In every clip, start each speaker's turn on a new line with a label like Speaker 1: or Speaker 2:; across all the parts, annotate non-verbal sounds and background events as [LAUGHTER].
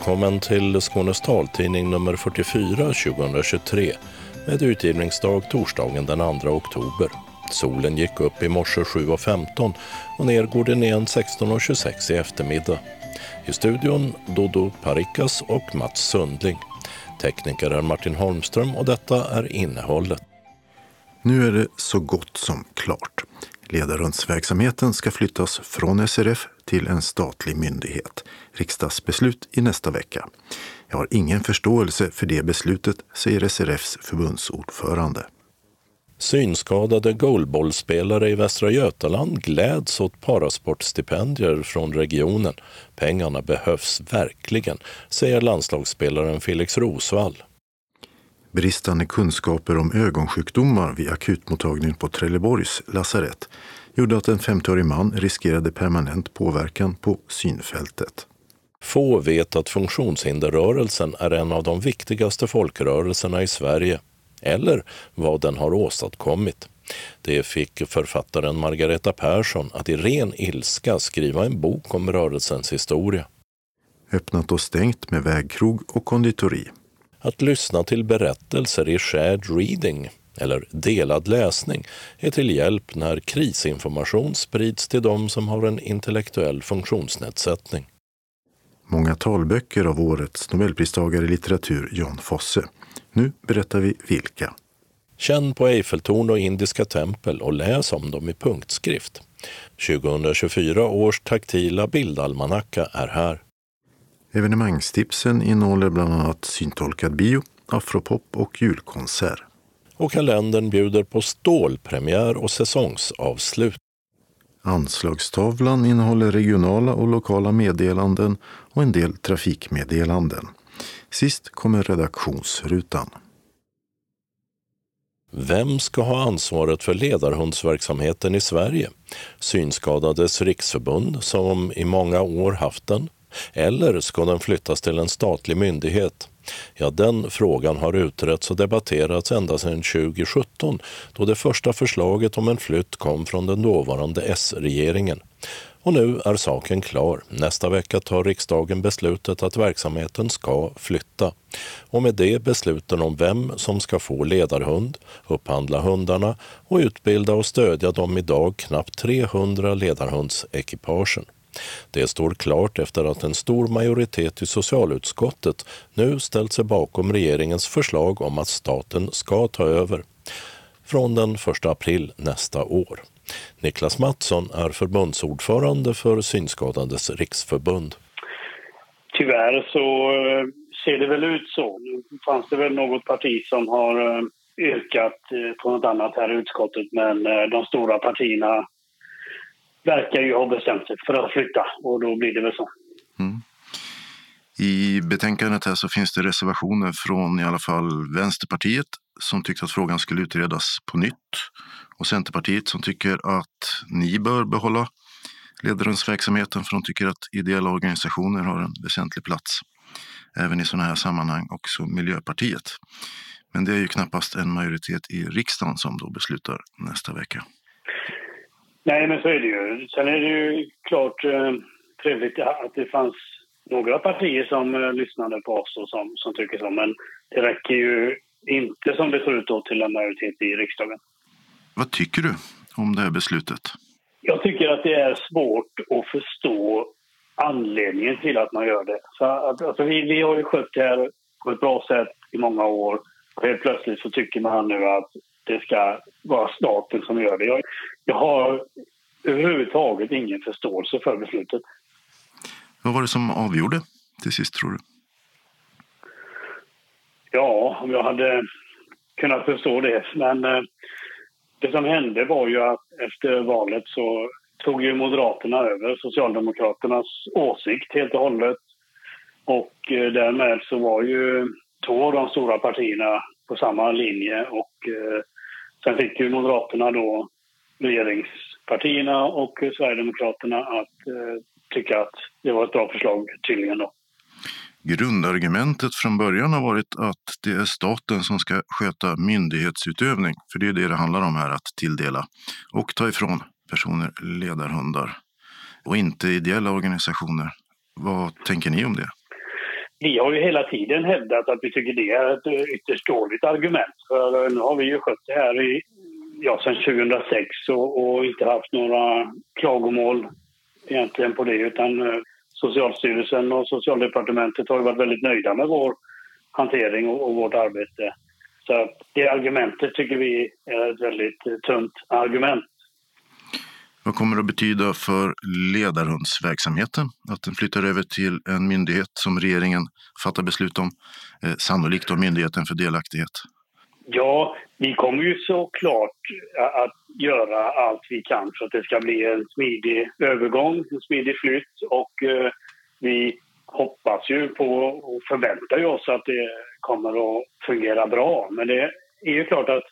Speaker 1: Välkommen till Skånes taltidning nummer 44 2023 med utgivningsdag torsdagen den 2 oktober. Solen gick upp i morse 7.15 och ner går den igen 16.26 i eftermiddag. I studion Dodo Parikas och Mats Sundling. Tekniker är Martin Holmström och detta är innehållet.
Speaker 2: Nu är det så gott som klart. Ledarhundsverksamheten ska flyttas från SRF till en statlig myndighet. Riksdagsbeslut i nästa vecka. Jag har ingen förståelse för det beslutet, säger SRFs förbundsordförande.
Speaker 1: Synskadade goalballspelare i Västra Götaland gläds åt parasportstipendier från regionen. Pengarna behövs verkligen, säger landslagsspelaren Felix Rosvall.
Speaker 2: Bristande kunskaper om ögonsjukdomar vid akutmottagningen på Trelleborgs lasarett gjorde att en 50-årig man riskerade permanent påverkan på synfältet.
Speaker 1: Få vet att funktionshinderrörelsen är en av de viktigaste folkrörelserna i Sverige, eller vad den har åstadkommit. Det fick författaren Margareta Persson att i ren ilska skriva en bok om rörelsens historia.
Speaker 2: Öppnat och stängt med vägkrog och konditori.
Speaker 1: Att lyssna till berättelser i shared reading, eller delad läsning, är till hjälp när krisinformation sprids till de som har en intellektuell funktionsnedsättning.
Speaker 2: Många talböcker av årets nobelpristagare i litteratur John Fosse. Nu berättar vi vilka.
Speaker 1: Känn på Eiffeltorn och indiska tempel och läs om dem i punktskrift. 2024 års taktila bildalmanacka är här.
Speaker 2: Evenemangstipsen innehåller bland annat syntolkad bio, afropop och julkonsert.
Speaker 1: Och kalendern bjuder på stålpremiär och säsongsavslut.
Speaker 2: Anslagstavlan innehåller regionala och lokala meddelanden och en del trafikmeddelanden. Sist kommer redaktionsrutan.
Speaker 1: Vem ska ha ansvaret för ledarhundsverksamheten i Sverige? Synskadades riksförbund, som i många år haft den? Eller ska den flyttas till en statlig myndighet? Ja, den frågan har utretts och debatterats ända sedan 2017 då det första förslaget om en flytt kom från den dåvarande S-regeringen. Och nu är saken klar. Nästa vecka tar riksdagen beslutet att verksamheten ska flytta. Och med det besluten om vem som ska få ledarhund, upphandla hundarna och utbilda och stödja de idag knappt 300 ledarhundsekipagen. Det står klart efter att en stor majoritet i socialutskottet nu ställt sig bakom regeringens förslag om att staten ska ta över från den 1 april nästa år. Niklas Mattsson är förbundsordförande för Synskadades riksförbund.
Speaker 3: Tyvärr så eh, ser det väl ut så. Nu fanns det väl något parti som har eh, yrkat eh, på något annat här i utskottet men de stora partierna verkar ju ha bestämt sig för att flytta och då blir det väl så. Mm.
Speaker 2: I betänkandet här så finns det reservationer från i alla fall Vänsterpartiet som tyckte att frågan skulle utredas på nytt och Centerpartiet som tycker att ni bör behålla ledarhundsverksamheten för de tycker att ideella organisationer har en väsentlig plats även i sådana här sammanhang, också Miljöpartiet. Men det är ju knappast en majoritet i riksdagen som då beslutar nästa vecka.
Speaker 3: Nej, men så är det ju. Sen är det ju klart eh, trevligt att det fanns några partier som eh, lyssnade på oss och som, som tycker så. Men det räcker ju inte som det ser ut då till en majoritet i riksdagen.
Speaker 2: Vad tycker du om det här beslutet?
Speaker 3: Jag tycker att det är svårt att förstå anledningen till att man gör det. Så att, alltså vi, vi har ju skött det här på ett bra sätt i många år. Och helt plötsligt så tycker man nu att det ska vara staten som gör det. Jag, jag har överhuvudtaget ingen förståelse för beslutet.
Speaker 2: Vad var det som avgjorde till sist, tror du?
Speaker 3: Ja, om jag hade kunnat förstå det. Men eh, det som hände var ju att efter valet så tog ju Moderaterna över Socialdemokraternas åsikt helt och hållet. Och eh, därmed så var ju två av de stora partierna på samma linje och eh, sen fick ju Moderaterna då regeringspartierna och Sverigedemokraterna att eh, tycka att det var ett bra förslag tydligen då.
Speaker 2: Grundargumentet från början har varit att det är staten som ska sköta myndighetsutövning, för det är det det handlar om här, att tilldela och ta ifrån personer ledarhundar och inte ideella organisationer. Vad tänker ni om det?
Speaker 3: Vi har ju hela tiden hävdat att vi tycker det är ett eh, ytterst dåligt argument. För eh, nu har vi ju skött det här i, ja, sedan 2006 och, och inte haft några klagomål egentligen på det utan eh, Socialstyrelsen och Socialdepartementet har varit väldigt nöjda med vår hantering och, och vårt arbete. Så det argumentet tycker vi är ett väldigt tunt argument.
Speaker 2: Vad kommer det att betyda för ledarhundsverksamheten att den flyttar över till en myndighet som regeringen fattar beslut om, eh, sannolikt då Myndigheten för delaktighet?
Speaker 3: Ja, vi kommer ju såklart att göra allt vi kan för att det ska bli en smidig övergång, en smidig flytt och eh, vi hoppas ju på och förväntar oss att det kommer att fungera bra. Men det är ju klart att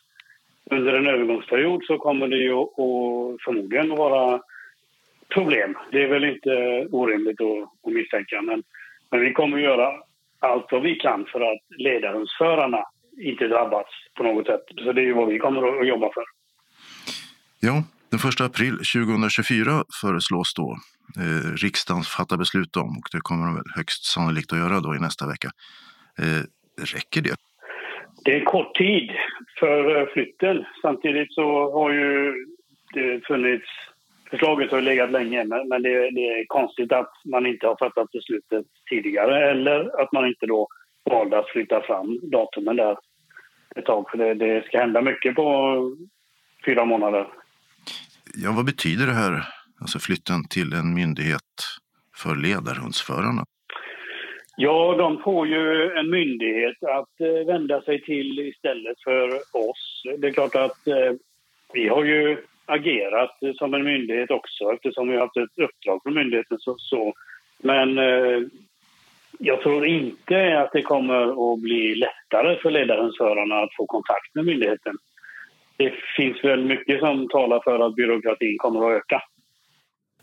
Speaker 3: under en övergångsperiod så kommer det ju att förmodligen vara problem. Det är väl inte orimligt att, misstänka. Men, men vi kommer att göra allt vad vi kan för att ledarhundsförarna inte drabbas på något sätt. Så det är vad vi kommer att jobba för.
Speaker 2: Ja, den 1 april 2024 föreslås då eh, riksdagen fatta beslut om och det kommer de väl högst sannolikt att göra då i nästa vecka. Eh, räcker det?
Speaker 3: Det är kort tid för eh, flytten. Samtidigt så har ju det funnits... Förslaget har legat länge, men det, det, är konstigt att man inte har fattat beslutet tidigare eller att man inte då valde att flytta fram datumen där ett tag. För det, det ska hända mycket på fyra månader.
Speaker 2: Ja, vad betyder det här, alltså flytten till en myndighet för ledarhundsförarna?
Speaker 3: Ja, de får ju en myndighet att eh, vända sig till istället för oss. Det är klart att eh, vi har ju agerat som en myndighet också eftersom vi har haft ett uppdrag från myndigheten. Så, så. Men eh, jag tror inte att det kommer att bli lättare för ledarhundsförarna att få kontakt med myndigheten. Det finns väl mycket som talar för att byråkratin kommer att öka.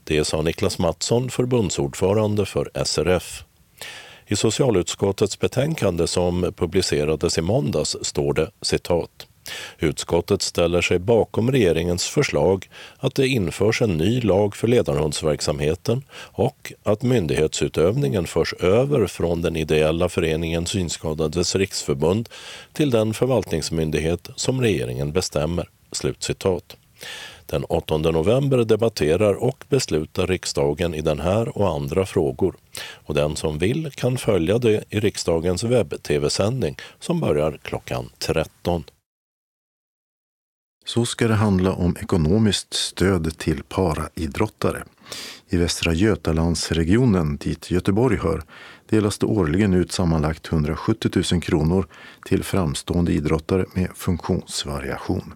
Speaker 1: Det sa Niklas Mattsson, förbundsordförande för SRF. I socialutskottets betänkande som publicerades i måndags står det citat Utskottet ställer sig bakom regeringens förslag att det införs en ny lag för ledarhundsverksamheten och att myndighetsutövningen förs över från den ideella föreningen Synskadades riksförbund till den förvaltningsmyndighet som regeringen bestämmer. Slutcitat. Den 8 november debatterar och beslutar riksdagen i den här och andra frågor. Och den som vill kan följa det i riksdagens webb-tv-sändning som börjar klockan 13.
Speaker 2: Så ska det handla om ekonomiskt stöd till paraidrottare. I Västra Götalandsregionen, dit Göteborg hör, delas det årligen ut sammanlagt 170 000 kronor till framstående idrottare med funktionsvariation.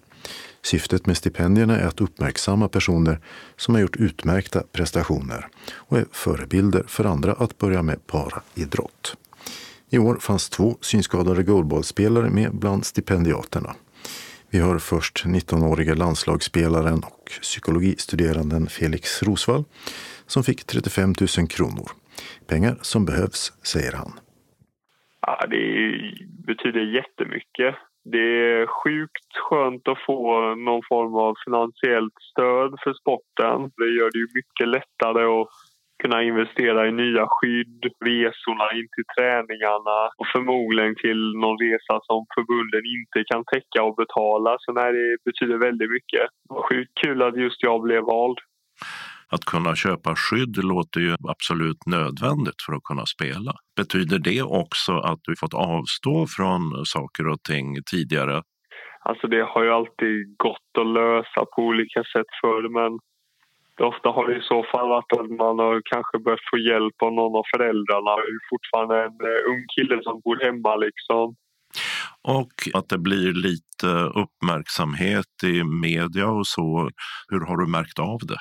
Speaker 2: Syftet med stipendierna är att uppmärksamma personer som har gjort utmärkta prestationer och är förebilder för andra att börja med paraidrott. I år fanns två synskadade goalballspelare med bland stipendiaterna. Vi hör först 19-årige landslagsspelaren och psykologistuderanden Felix Rosvall som fick 35 000 kronor. Pengar som behövs, säger han.
Speaker 4: Ja, det betyder jättemycket. Det är sjukt skönt att få någon form av finansiellt stöd för sporten. Det gör det ju mycket lättare att kunna investera i nya skydd, resorna in till träningarna och förmodligen till någon resa som förbunden inte kan täcka och betala. Så nej, det betyder väldigt mycket. Det var sjukt kul att just jag blev vald.
Speaker 1: Att kunna köpa skydd låter ju absolut nödvändigt för att kunna spela. Betyder det också att du fått avstå från saker och ting tidigare?
Speaker 4: Alltså det har ju alltid gått att lösa på olika sätt förr men ofta har det i så fall varit att man har kanske börjat få hjälp av någon av föräldrarna. Det är fortfarande en eh, ung kille som bor hemma liksom.
Speaker 1: Och att det blir lite uppmärksamhet i media och så. Hur har du märkt av det?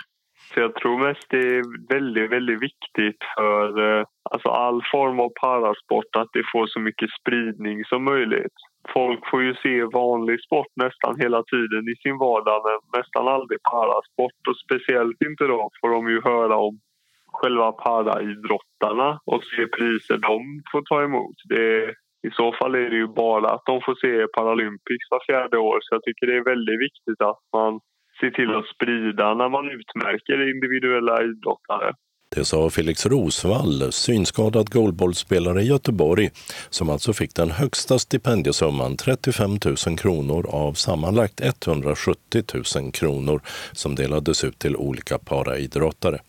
Speaker 4: Så jag tror mest det är väldigt, väldigt viktigt för eh, alltså all form av parasport att det får så mycket spridning som möjligt. Folk får ju se vanlig sport nästan hela tiden i sin vardag men nästan aldrig parasport och speciellt inte då får de ju höra om själva paraidrottarna och se priser de får ta emot. Det, I så fall är det ju bara att de får se Paralympics var fjärde år så jag tycker det är väldigt viktigt att man se till att sprida när man utmärker individuella idrottare.
Speaker 1: Det sa Felix Rosvall, synskadad goalballspelare i Göteborg, som alltså fick den högsta stipendiesumman 35 000 kronor av sammanlagt 170 000 kronor som delades ut till olika paraidrottare.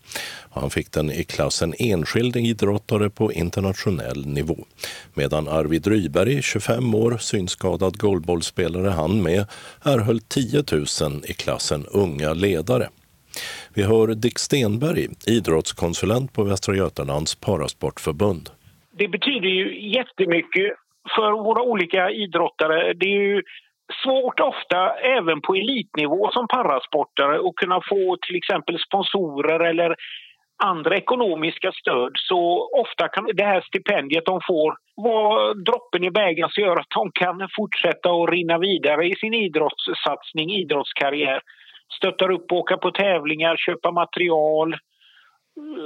Speaker 1: Han fick den i klassen enskild idrottare på internationell nivå. Medan Arvid Ryberg, 25 år, synskadad goalballspelare han med, erhöll 10 000 i klassen unga ledare. Vi hör Dick Stenberg, idrottskonsulent på Västra Götalands parasportförbund.
Speaker 5: Det betyder ju jättemycket för våra olika idrottare. Det är ju svårt ofta, även på elitnivå som parasportare, att kunna få till exempel sponsorer eller andra ekonomiska stöd. Så ofta kan det här stipendiet de får vara droppen i bägaren som gör att de kan fortsätta och rinna vidare i sin idrottssatsning, idrottskarriär stöttar upp, åka på tävlingar, köpa material,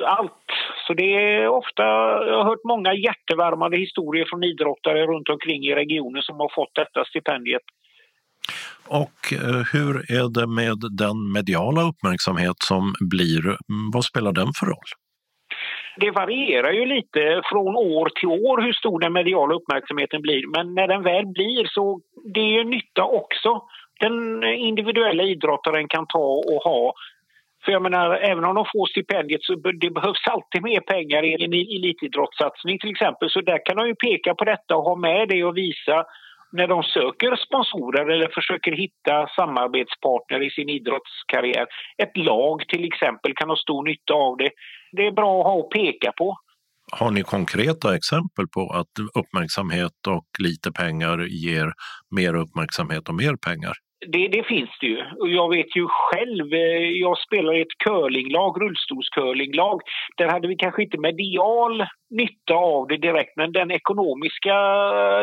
Speaker 5: allt. Så det är ofta, jag har hört många hjärtevärmande historier från idrottare runt omkring i regionen som har fått detta stipendiet.
Speaker 1: Och eh, hur är det med den mediala uppmärksamhet som blir? Vad spelar den för roll?
Speaker 5: Det varierar ju lite från år till år hur stor den mediala uppmärksamheten blir. Men när den väl blir så det är nytta också den individuella idrottaren kan ta och ha. För jag menar, även om de får stipendiet så det behövs alltid mer pengar i en elitidrottssatsning till exempel. Så där kan de ju peka på detta och ha med det och visa när de söker sponsorer eller försöker hitta samarbetspartner i sin idrottskarriär. Ett lag till exempel kan ha stor nytta av det. Det är bra att ha att peka på.
Speaker 1: Har ni konkreta exempel på att uppmärksamhet och lite pengar ger mer uppmärksamhet och mer pengar?
Speaker 5: Det, det, finns det ju. Och jag vet ju själv, eh, jag spelar i ett curlinglag, rullstolscurlinglag. Där hade vi kanske inte medial nytta av det direkt, men den ekonomiska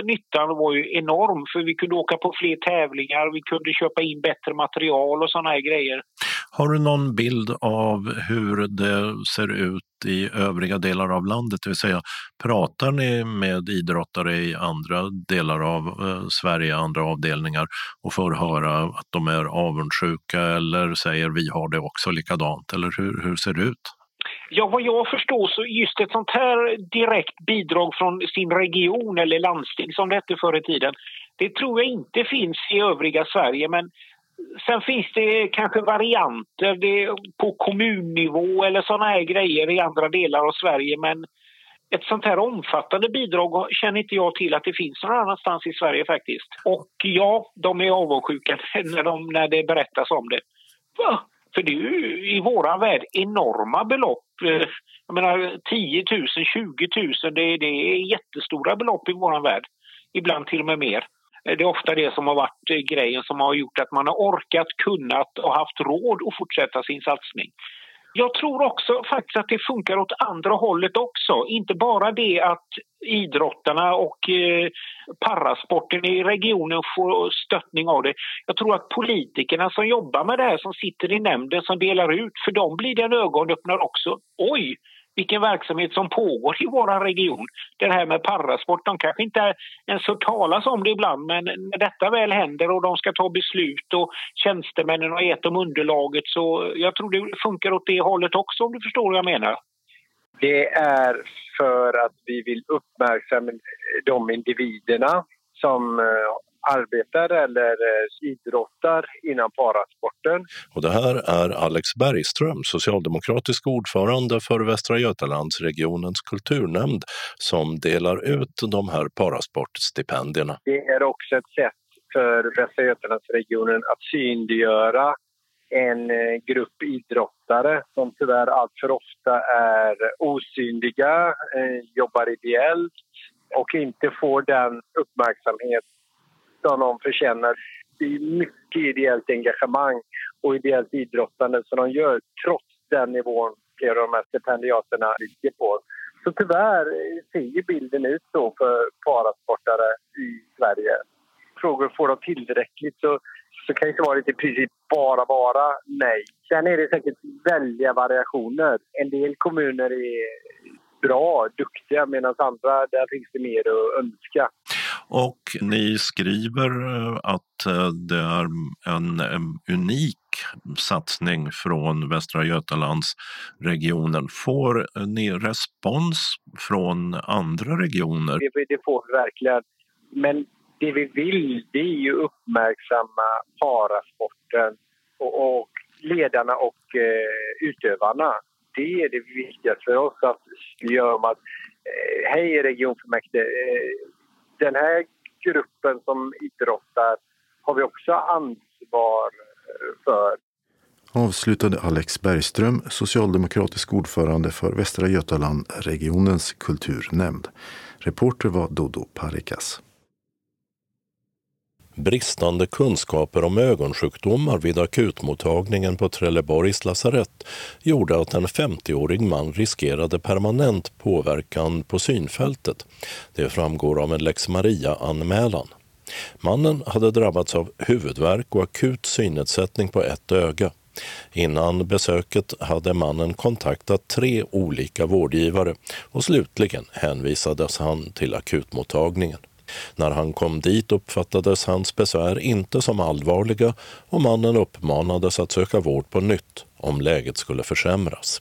Speaker 5: nyttan var ju enorm för vi kunde åka på fler tävlingar, vi kunde köpa in bättre material och sådana här grejer.
Speaker 1: Har du någon bild av hur det ser ut i övriga delar av landet? Det vill säga, pratar ni med idrottare i andra delar av eh, Sverige, andra avdelningar och får höra att de är avundsjuka eller säger vi har det också likadant? Eller hur, hur ser det ut?
Speaker 5: Ja, vad jag förstår så just ett sånt här direkt bidrag från sin region eller landsting som det hette förr i tiden, det tror jag inte finns i övriga Sverige. Men Sen finns det kanske varianter på kommunnivå eller såna här grejer i andra delar av Sverige men ett sånt här omfattande bidrag känner inte jag till att det finns någon annanstans i Sverige faktiskt. Och ja, de är avundsjuka [LAUGHS] när, de, när det berättas om det. För det är ju i våran värld enorma belopp. Eh, jag menar 10 000, 20 000, det, det är jättestora belopp i våran värld. Ibland till och med mer. Eh, det är ofta det som har varit eh, grejen som har gjort att man har orkat, kunnat och haft råd att fortsätta sin satsning. Jag tror också faktiskt att det funkar åt andra hållet också. Inte bara det att idrottarna och eh, parasporten i regionen får stöttning av det. Jag tror att politikerna som jobbar med det här, som sitter i nämnden, som delar ut, för dem blir det en ögonöppnare också. Oj, vilken verksamhet som pågår i vår region. Det här med parasport, de kanske inte ens hört talas om det ibland men när detta väl händer och de ska ta beslut och tjänstemännen har gett dem underlaget så jag tror det funkar åt det hållet också om du förstår vad jag menar.
Speaker 6: Det är för att vi vill uppmärksamma de individerna som eh, arbetar eller eh, idrottar inom parasporten.
Speaker 1: Och det här är Alex Bergström, socialdemokratisk ordförande för Västra Götalandsregionens kulturnämnd som delar ut de här parasportstipendierna.
Speaker 6: Det är också ett sätt för Västra Götalandsregionen att synliggöra en eh, grupp idrottare som tyvärr allt för ofta är osynliga, eh, jobbar ideellt och inte får den uppmärksamhet som de förtjänar. Det är mycket ideellt engagemang och ideellt idrottande som de gör trots den nivån flera av de här stipendiaterna ligger på. Så tyvärr ser ju bilden ut så för parasportare i Sverige. Frågor får de tillräckligt så, så kan svaret i princip bara vara nej. Sen är det säkert väldiga variationer. En del kommuner är bra, duktiga medan andra där finns det mer att önska.
Speaker 1: Och ni skriver eh, att eh, det är en, unik satsning från Västra Götalandsregionen. Får ni respons från andra regioner?
Speaker 6: Det, får vi verkligen. Men det vi vill det är ju uppmärksamma parasporten och, och ledarna och eh, utövarna. Det är det viktigaste för oss att göra om eh, hej regionfullmäktige, eh, den här gruppen som idrottar har vi också ansvar eh, för.
Speaker 2: Avslutade Alex Bergström, socialdemokratisk ordförande för Västra Götaland-regionens kulturnämnd. Reporter var Dodo Parikas.
Speaker 1: Bristande kunskaper om ögonsjukdomar vid akutmottagningen på Trelleborgs lasarett gjorde att en 50-årig man riskerade permanent påverkan på synfältet. Det framgår av en lex Maria-anmälan. Mannen hade drabbats av huvudvärk och akut synnedsättning på ett öga. Innan besöket hade mannen kontaktat tre olika vårdgivare och slutligen hänvisades han till akutmottagningen. När han kom dit uppfattades hans besvär inte som allvarliga och mannen uppmanades att söka vård på nytt om läget skulle försämras.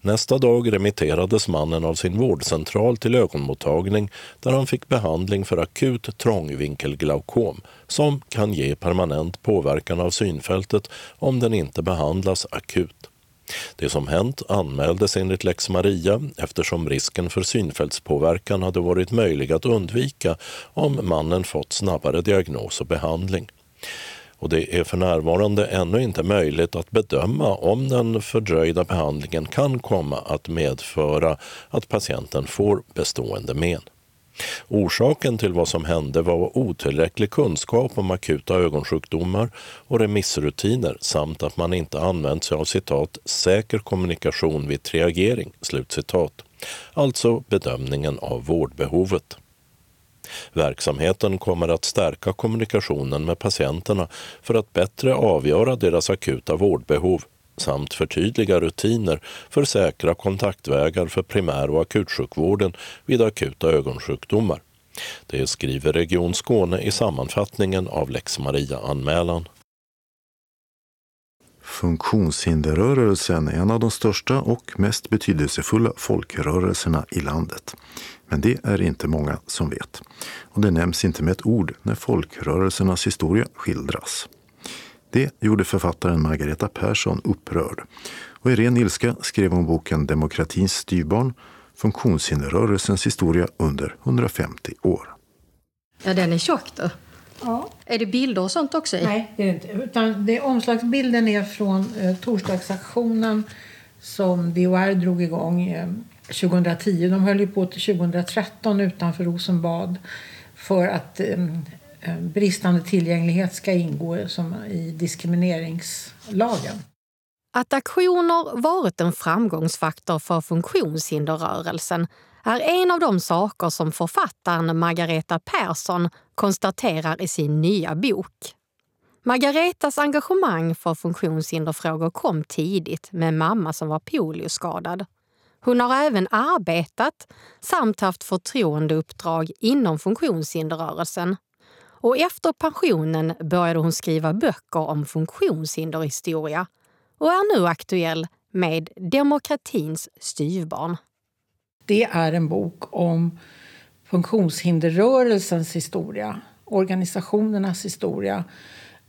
Speaker 1: Nästa dag remitterades mannen av sin vårdcentral till ögonmottagning där han fick behandling för akut trångvinkelglaukom som kan ge permanent påverkan av synfältet om den inte behandlas akut. Det som hänt anmäldes enligt lex Maria eftersom risken för synfältspåverkan hade varit möjlig att undvika om mannen fått snabbare diagnos och behandling. Och det är för närvarande ännu inte möjligt att bedöma om den fördröjda behandlingen kan komma att medföra att patienten får bestående men. Orsaken till vad som hände var otillräcklig kunskap om akuta ögonsjukdomar och remissrutiner samt att man inte använt sig av citat ”säker kommunikation vid triagering”, slutcitat. alltså bedömningen av vårdbehovet. Verksamheten kommer att stärka kommunikationen med patienterna för att bättre avgöra deras akuta vårdbehov samt förtydliga rutiner för säkra kontaktvägar för primär och akutsjukvården vid akuta ögonsjukdomar. Det skriver Region Skåne i sammanfattningen av lex Maria-anmälan.
Speaker 2: Funktionshinderrörelsen är en av de största och mest betydelsefulla folkrörelserna i landet. Men det är inte många som vet. Och det nämns inte med ett ord när folkrörelsernas historia skildras. Det gjorde författaren Margareta Persson upprörd. Och i ren ilska skrev hon boken Demokratins styrbarn, funktionshinderrörelsens historia under 150 år.
Speaker 7: Ja, den är tjock då.
Speaker 8: Ja.
Speaker 7: Är det bilder och sånt också i?
Speaker 8: Nej, det är det inte. Utan det, omslagsbilden är från eh, torsdagsaktionen som DHR drog igång eh, 2010. De höll ju på till 2013 utanför Rosenbad för att eh, Eh, Eh, bristande tillgänglighet ska ingå som i diskrimineringslagen.
Speaker 7: Att aktioner varit en framgångsfaktor för funktionshinderrörelsen är en av de saker som författaren Margareta Persson konstaterar i sin nya bok. Margaretas engagemang för funktionshinderfrågor kom tidigt med mamma som var polioskadad. Hon har även arbetat samt haft förtroendeuppdrag inom funktionshinderrörelsen och efter pensionen började hon skriva böcker om funktionshinderhistoria och är nu aktuell med Demokratins styvbarn.
Speaker 8: Det är en bok om funktionshinderrörelsens historia, organisationernas historia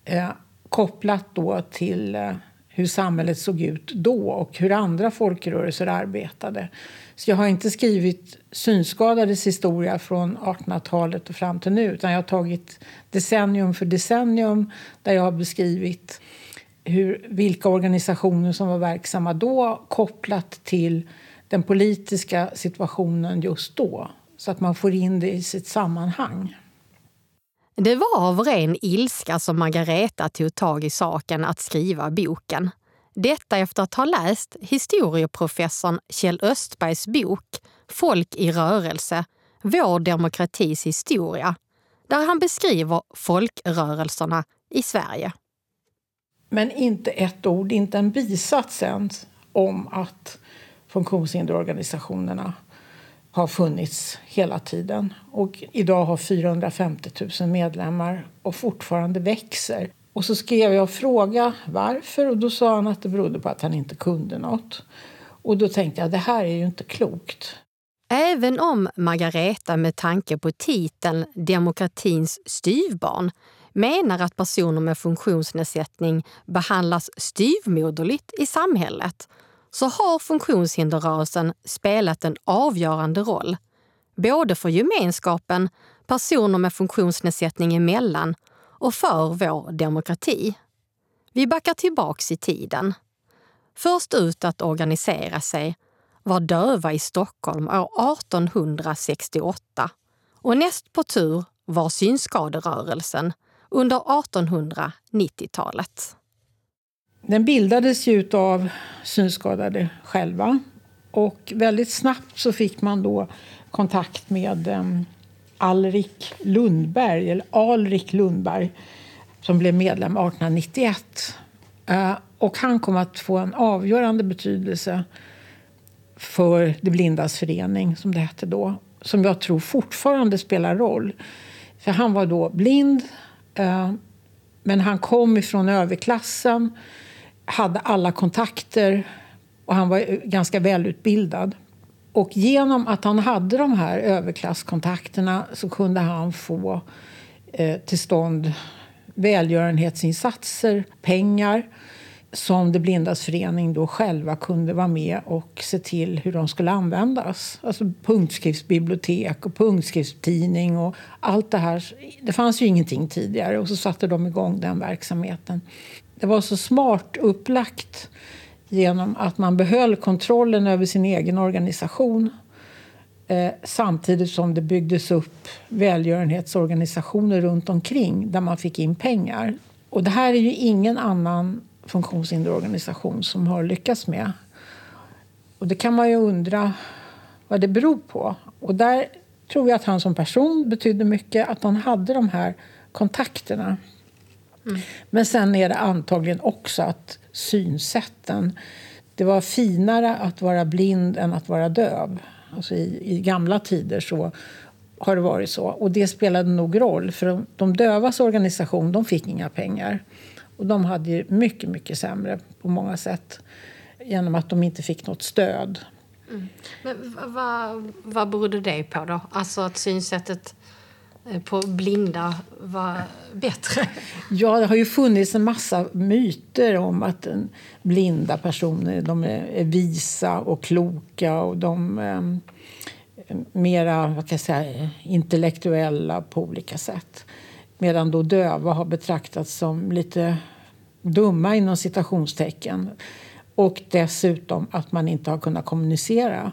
Speaker 8: eh, kopplat då till eh, hur samhället såg ut då och hur andra folkrörelser arbetade. Så jag har inte skrivit synskadades historia från 1800-talet och fram till nu utan jag har tagit decennium för decennium där jag har beskrivit hur, vilka organisationer som var verksamma då kopplat till den politiska situationen just då så att man får in det i sitt sammanhang.
Speaker 7: Det var av ren ilska som Margareta tog tag i saken att skriva boken. Detta efter att ha läst historieprofessorn Kjell Östbergs bok Folk i rörelse, vår demokratis historia, där han beskriver folkrörelserna i Sverige.
Speaker 8: Men inte ett ord, inte en bisats ens om att funktionshinderorganisationerna har funnits hela tiden och idag har 450 000 medlemmar och fortfarande växer. Och så skrev jag och frågade varför och då sa han att det berodde på att han inte kunde något. Och då tänkte jag det här är ju inte klokt.
Speaker 7: Även om Margareta med tanke på titeln Demokratins styvbarn menar att personer med funktionsnedsättning behandlas styvmoderligt i samhället så har funktionshinderrörelsen spelat en avgörande roll. Både för gemenskapen, personer med funktionsnedsättning emellan och för vår demokrati. Vi backar tillbaks i tiden. Först ut att organisera sig var döva i Stockholm år 1868 och näst på tur var synskaderörelsen under 1890-talet.
Speaker 8: Den bildades ju av synskadade själva och väldigt snabbt så fick man då kontakt med ehm, Alrik Lundberg, eller Alrik Lundberg som blev medlem 1891. Eh, och han kom att få en avgörande betydelse för De blindas förening, som det hette då. Som jag tror fortfarande spelar roll. För han var då blind, eh, men han kom ifrån överklassen, hade alla kontakter och han var ganska välutbildad. Och genom att han hade de här överklasskontakterna så kunde han få eh, till stånd välgörenhetsinsatser, pengar som De blindas förening då själva kunde vara med och se till hur de skulle användas. Alltså punktskriftsbibliotek och punktskriftstidning och allt det här. Det fanns ju ingenting tidigare och så satte de igång den verksamheten. Det var så smart upplagt genom att man behöll kontrollen över sin egen organisation eh, samtidigt som det byggdes upp välgörenhetsorganisationer runt omkring där man fick in pengar. Och det här är ju ingen annan funktionshinderorganisation som har lyckats med. Och det kan man ju undra vad det beror på. Och där tror jag att han som person betydde mycket, att han hade de här kontakterna. Mm. Men sen är det antagligen också att synsätten... Det var finare att vara blind än att vara döv. Alltså i, I gamla tider så har det varit så. Och det spelade nog roll, för de, de dövas organisation de fick inga pengar. Och de hade ju mycket, mycket sämre på många sätt genom att de inte fick något stöd.
Speaker 7: Mm. Men vad, vad berodde det på då? Alltså att synsättet Eh, på blinda var bättre?
Speaker 8: Ja, det har ju funnits en massa myter om att blinda personer eh, de är visa och kloka och de är mera vad kan jag säga, intellektuella på olika sätt. Medan då döva har betraktats som lite dumma inom citationstecken. Och dessutom att man inte har kunnat kommunicera.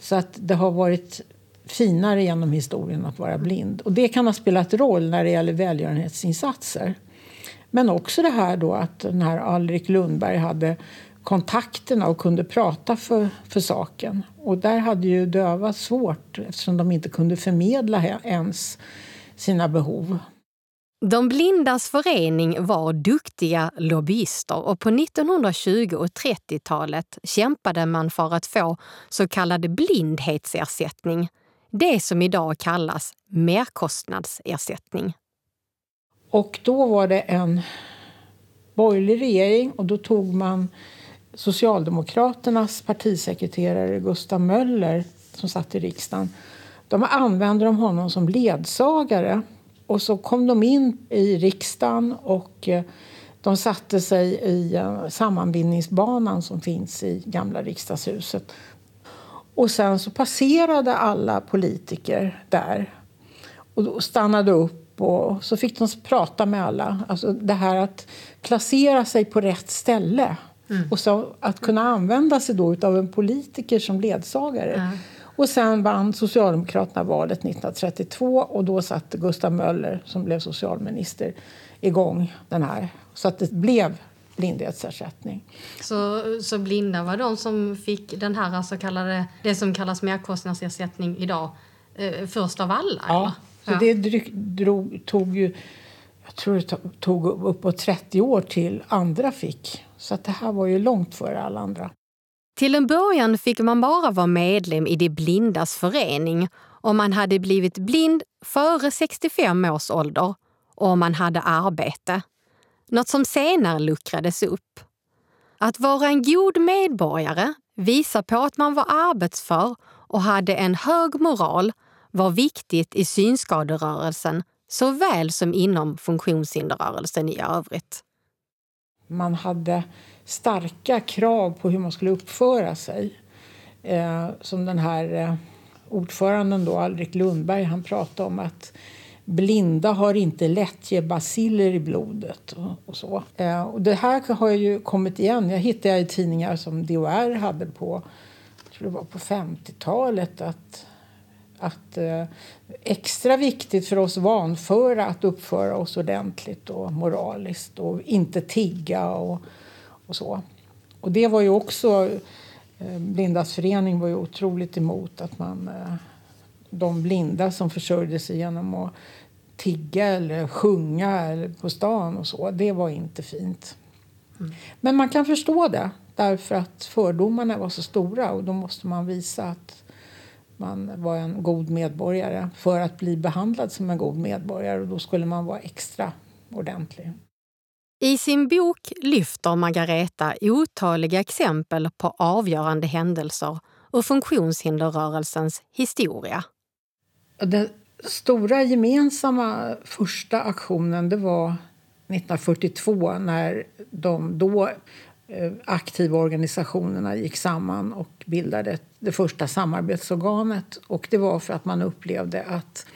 Speaker 8: Så att det har varit finare genom historien att vara blind. Och Det kan ha spelat roll när det gäller välgörenhetsinsatser. Men också det här då att den här Alrik Lundberg hade kontakterna och kunde prata för, för saken. Och där hade ju döva svårt eftersom de inte kunde förmedla ens sina behov.
Speaker 7: De blindas förening var duktiga lobbyister och på 1920 och 30-talet kämpade man för att få så kallad blindhetsersättning det som idag kallas merkostnadsersättning.
Speaker 8: Och då var det en borgerlig regering och då tog man Socialdemokraternas partisekreterare Gustav Möller som satt i riksdagen. De använde de honom som ledsagare och så kom de in i riksdagen och eh, de satte sig i eh, sammanbindningsbanan som finns i gamla riksdagshuset. Och sen så passerade alla politiker där och stannade upp och så fick de prata med alla. Alltså det här att placera sig på rätt ställe mm. och så att kunna använda sig då av en politiker som ledsagare. Mm. Och sen vann Socialdemokraterna valet 1932 och då satte Gustav Möller, som blev socialminister, igång den här. Så att det blev blindhetsersättning.
Speaker 7: Så, så blinda var de som fick den här så kallade, det som kallas merkostnadsersättning idag eh, först av alla?
Speaker 8: Ja, så ja. det drog, tog ju jag tror det tog uppåt 30 år till andra fick. Så att det här var ju långt före alla andra.
Speaker 7: Till en början fick man bara vara medlem i De blindas förening om man hade blivit blind före 65 års ålder och om man hade arbete något som senare luckrades upp. Att vara en god medborgare, visa på att man var arbetsför och hade en hög moral var viktigt i synskaderörelsen såväl som inom funktionshinderrörelsen i övrigt.
Speaker 8: Man hade starka krav på hur man skulle uppföra sig. Eh, som den här eh, ordföranden då, Alrik Lundberg, han pratade om att blinda har inte lättjebaciller i blodet. Och, och så. Eh, och det här har ju kommit igen. Jag hittade i tidningar som DHR hade på, jag tror det var på 50-talet att att eh, extra viktigt för oss vanföra att uppföra oss ordentligt och moraliskt och inte tigga och, och så. Och det var ju också eh, Blindas förening var ju otroligt emot att man eh, de blinda som försörjde sig genom att tigga eller sjunga eller på stan och så. Det var inte fint. Mm. Men man kan förstå det därför att fördomarna var så stora och då måste man visa att man var en god medborgare för att bli behandlad som en god medborgare och då skulle man vara extra ordentlig.
Speaker 7: I sin bok lyfter Margareta otaliga exempel på avgörande händelser ur funktionshinderrörelsens historia.
Speaker 8: Den stora gemensamma första aktionen det var 1942 när de då eh, aktiva organisationerna gick samman och bildade det första samarbetsorganet. Och det var för att man upplevde att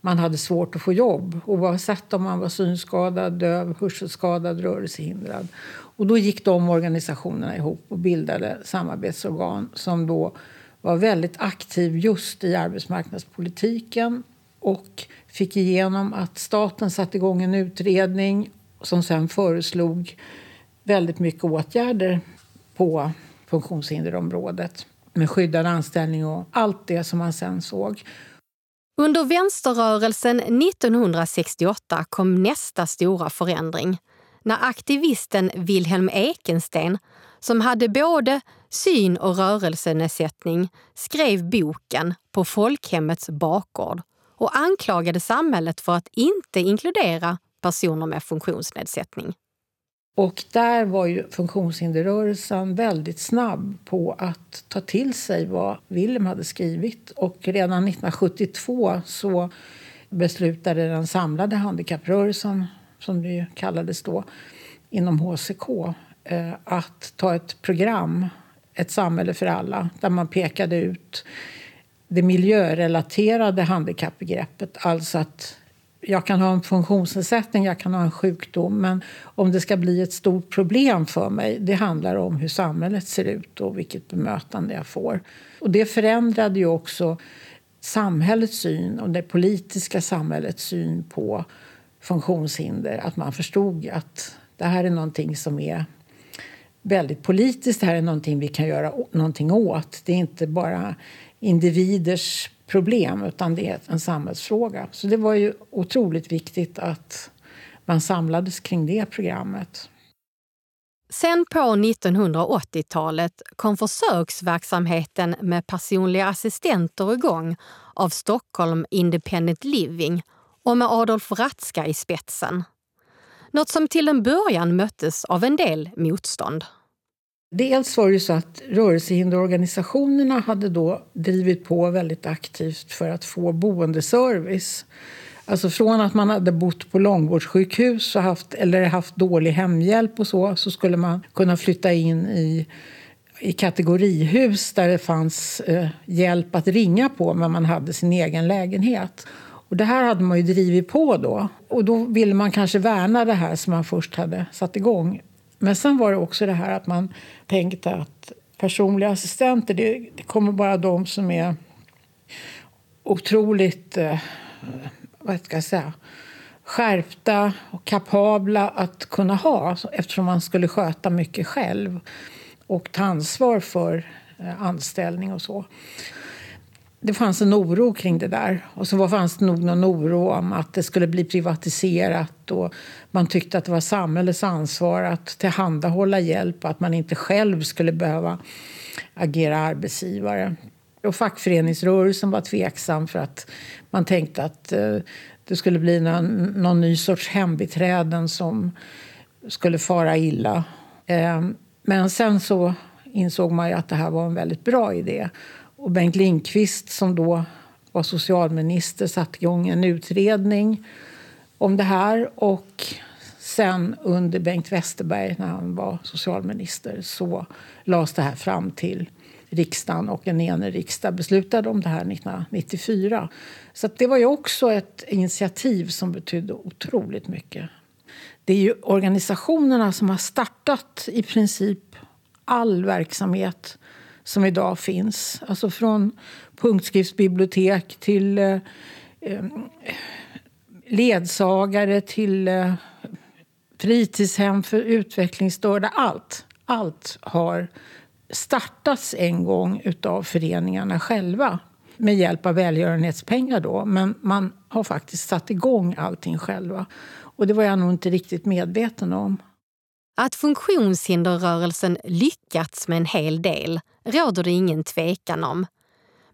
Speaker 8: man hade svårt att få jobb oavsett om man var synskadad, döv, hörselskadad, rörelsehindrad. Och då gick de organisationerna ihop och bildade samarbetsorgan som då var väldigt aktiv just i arbetsmarknadspolitiken och fick igenom att staten satte igång en utredning som sen föreslog väldigt mycket åtgärder på funktionshinderområdet med skyddad anställning och allt det som man sen såg.
Speaker 7: Under vänsterrörelsen 1968 kom nästa stora förändring när aktivisten Wilhelm Ekensten, som hade både syn och rörelsenedsättning, skrev boken På folkhemmets bakgård och anklagade samhället för att inte inkludera personer med funktionsnedsättning.
Speaker 8: Och där var ju funktionshinderrörelsen väldigt snabb på att ta till sig vad Willem hade skrivit. Och redan 1972 så beslutade den samlade handikapprörelsen, som det kallades då, inom HCK eh, att ta ett program, Ett samhälle för alla, där man pekade ut det miljörelaterade handikappbegreppet. Alltså att jag kan ha en funktionsnedsättning, jag kan ha en sjukdom men om det ska bli ett stort problem för mig det handlar om hur samhället ser ut och vilket bemötande jag får. Och det förändrade ju också samhällets syn och det politiska samhällets syn på funktionshinder. Att man förstod att det här är någonting som är väldigt politiskt. Det här är någonting vi kan göra någonting åt. Det är inte bara individers problem utan det är en samhällsfråga. Så det var ju otroligt viktigt att man samlades kring det programmet.
Speaker 7: Sen på 1980-talet kom försöksverksamheten med personliga assistenter igång av Stockholm Independent Living och med Adolf Ratzka i spetsen. Något som till en början möttes av en del motstånd.
Speaker 8: Dels var det så att rörelsehinderorganisationerna hade då drivit på väldigt aktivt för att få boendeservice. Alltså från att man hade bott på långvårdssjukhus och haft, eller haft dålig hemhjälp och så, så skulle man kunna flytta in i, i kategorihus där det fanns eh, hjälp att ringa på men man hade sin egen lägenhet. Och det här hade man ju drivit på då. Och då ville man kanske värna det här som man först hade satt igång. Men sen var det också det här att man tänkte att personliga assistenter, det, det kommer bara de som är otroligt, eh, vad ska jag säga, skärpta och kapabla att kunna ha alltså, eftersom man skulle sköta mycket själv och ta ansvar för eh, anställning och så det fanns en oro kring det där. Och så fanns det nog någon oro om att det skulle bli privatiserat. Och man tyckte att det var samhällets ansvar att tillhandahålla hjälp och att man inte själv skulle behöva agera arbetsgivare. Och fackföreningsrörelsen var tveksam för att man tänkte att eh, det skulle bli någon, någon ny sorts hembiträden som skulle fara illa. Ehm, men sen så insåg man ju att det här var en väldigt bra idé. Och Bengt Lindqvist som då var socialminister satte igång en utredning om det här. Och sen under Bengt Westerberg, när han var socialminister, så lades det här fram till riksdagen och en enig riksdag beslutade om det här 1994. Så det var ju också ett initiativ som betydde otroligt mycket. Det är ju organisationerna som har startat i princip all verksamhet som idag finns. Alltså från punktskriftsbibliotek till eh, eh ledsagare till eh, fritidshem för utvecklingsstörda. Allt, allt har startats en gång av föreningarna själva med hjälp av välgörenhetspengar. Då. Men man har faktiskt satt igång allting själva. Och det var jag nog inte riktigt medveten om.
Speaker 7: Att funktionshinderrörelsen lyckats med en hel del råder det ingen tvekan om.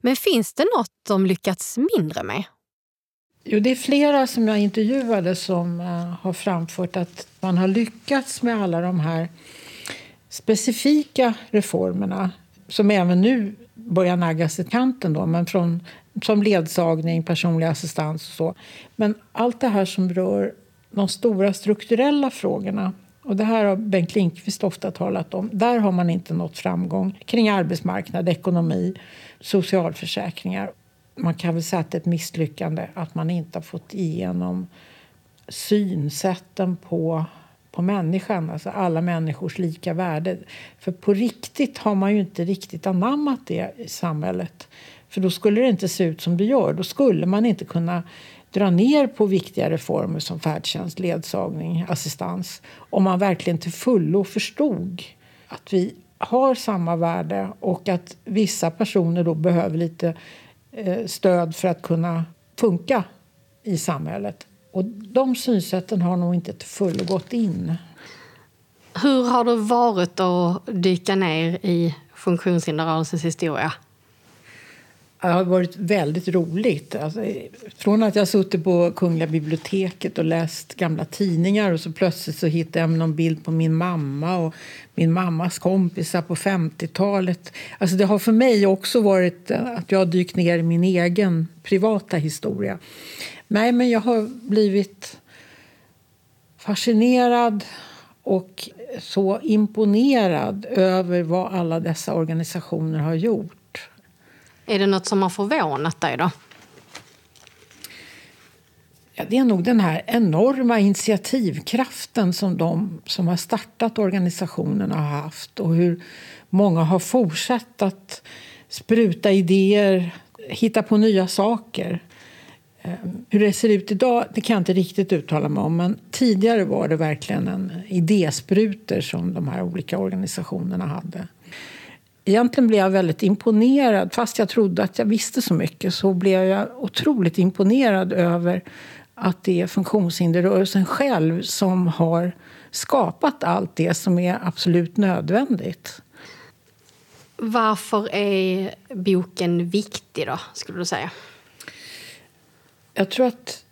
Speaker 7: Men finns det något de lyckats mindre med?
Speaker 8: Jo, det är flera som jag intervjuade som uh, har framfört att man har lyckats med alla de här specifika reformerna som även nu börjar naggas i kanten, då, men från, som ledsagning, personlig assistans och så. Men allt det här som rör de stora strukturella frågorna och det här har Bengt Lindqvist ofta talat om. Där har man inte nått framgång kring arbetsmarknad, ekonomi, socialförsäkringar. Man kan väl säga att det är ett misslyckande att man inte har fått igenom synsätten på på människan, alltså alla människors lika värde. För på riktigt har man ju inte riktigt anammat det i samhället. För då skulle det inte se ut som det gör. Då skulle man inte kunna dra ner på viktiga reformer som färdtjänst, ledsagning, assistans om man verkligen till fullo förstod att vi har samma värde och att vissa personer då behöver lite Eh, stöd för att kunna funka i samhället. Och de synsätten har nog inte till fullo gått in.
Speaker 7: Hur har det varit att dyka ner i funktionshinderrörelsens historia?
Speaker 8: Det har varit väldigt roligt. Alltså, från att jag suttit på Kungliga biblioteket och läst gamla tidningar och så plötsligt så hittade jag någon bild på min mamma och min mammas kompisar på 50-talet. Alltså, det har för mig också varit att jag har dykt ner i min egen privata historia. Nej, men jag har blivit fascinerad och så imponerad över vad alla dessa organisationer har gjort.
Speaker 7: Är det något som har förvånat dig? då?
Speaker 8: Ja, det är nog den här enorma initiativkraften som de som har startat organisationerna har haft och hur många har fortsatt att spruta idéer, hitta på nya saker. Ehm, hur det ser ut idag det kan jag inte riktigt uttala mig om men tidigare var det verkligen en idéspruter som de här olika organisationerna hade. Egentligen blev jag väldigt imponerad, fast jag trodde att jag visste så mycket så blev jag otroligt imponerad över att det är funktionshinderrörelsen själv som har skapat allt det som är absolut nödvändigt.
Speaker 7: Varför är boken viktig då, skulle du säga?
Speaker 8: Jag tror att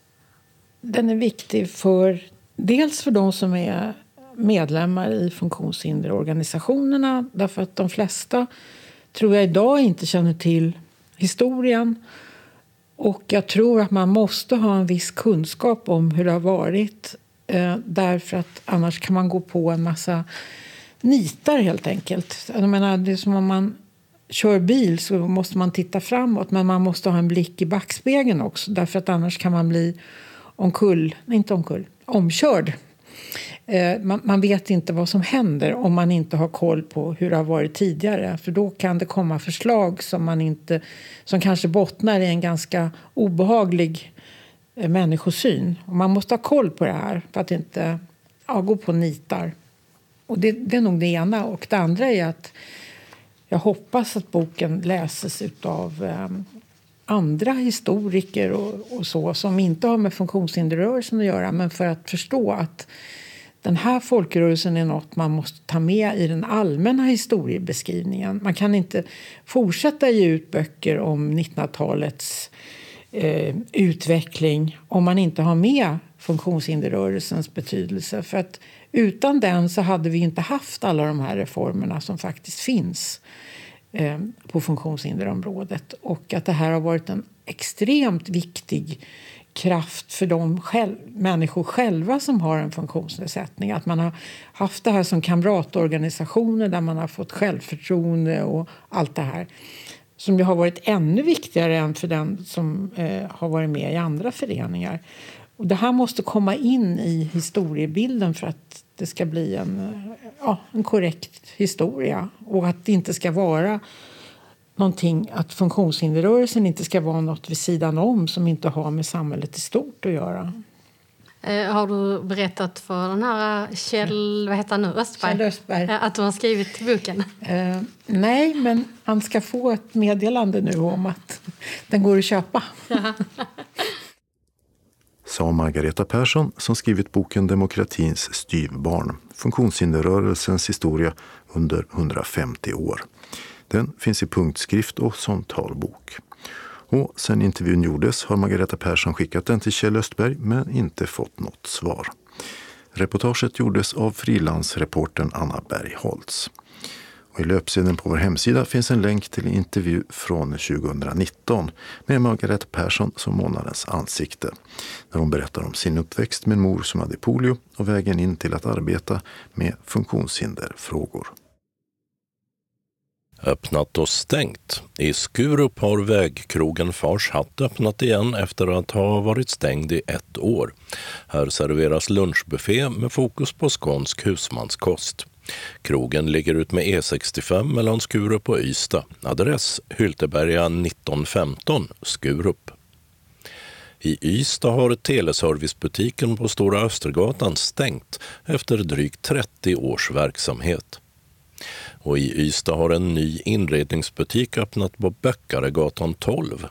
Speaker 8: den är viktig för dels för de som är medlemmar i funktionshinderorganisationerna därför att de flesta tror jag idag inte känner till historien. Och jag tror att man måste ha en viss kunskap om hur det har varit eh, därför att annars kan man gå på en massa nitar helt enkelt. Jag menar, det är som om man kör bil så måste man titta framåt men man måste ha en blick i backspegeln också därför att annars kan man bli omkull, inte omkull, omkörd. Eh, man, man, vet inte vad som händer om man inte har koll på hur det har varit tidigare för då kan det komma förslag som, man inte, som kanske bottnar i en ganska obehaglig eh, människosyn. Och man måste ha koll på det här för att inte ja, gå på nitar. Och det, det är nog det ena. Och det andra är att jag hoppas att boken läses av eh, andra historiker och, och, så som inte har med funktionshinderrörelsen att göra men för att förstå att den här folkrörelsen är något man måste ta med i den allmänna historiebeskrivningen. Man kan inte fortsätta ge ut böcker om 1900-talets eh, utveckling om man inte har med funktionshinderrörelsens betydelse. För att utan den så hade vi inte haft alla de här reformerna som faktiskt finns eh, på funktionshinderområdet. Och att det här har varit en extremt viktig kraft för de själv, människor själva som har en funktionsnedsättning. Att man har haft det här som kamratorganisationer där man har fått självförtroende och allt det här. Som ju har varit ännu viktigare än för den som eh, har varit med i andra föreningar. Och det här måste komma in i historiebilden för att det ska bli en, ja, en korrekt historia. Och att det inte ska vara någonting, att funktionshinderrörelsen inte ska vara något vid sidan om som inte har med samhället i stort att göra.
Speaker 7: Eh, har du berättat för den här Kjell, vad heter han nu, Östberg?
Speaker 8: Kjell Östberg.
Speaker 7: att du har skrivit boken?
Speaker 8: Eh, nej, men han ska få ett meddelande nu om att den går att köpa. [LAUGHS]
Speaker 2: Sa Margareta Persson som skrivit boken Demokratins styvbarn, funktionshinderrörelsens historia under 150 år. Den finns i punktskrift och som talbok. Och sen intervjun gjordes har Margareta Persson skickat den till Kjell Östberg men inte fått något svar. Reportaget gjordes av frilansreportern Anna Bergholtz. Och I löpsedeln på vår hemsida finns en länk till en intervju från 2019 med Margareta Persson som månadens ansikte. Där hon berättar om sin uppväxt med en mor som hade polio och vägen in till att arbeta med funktionshinderfrågor.
Speaker 1: Öppnat och stängt. I Skurup har vägkrogen Fars hatt öppnat igen efter att ha varit stängd i ett år. Här serveras lunchbuffé med fokus på skånsk husmanskost. Krogen ligger ut med E65 mellan Skurup och Ystad. Adress Hylteberga 1915, Skurup. I Ystad har teleservicebutiken på Stora Östergatan stängt efter drygt 30 års verksamhet. Och i Ystad har en ny inredningsbutik öppnat på Böckaregatan 12.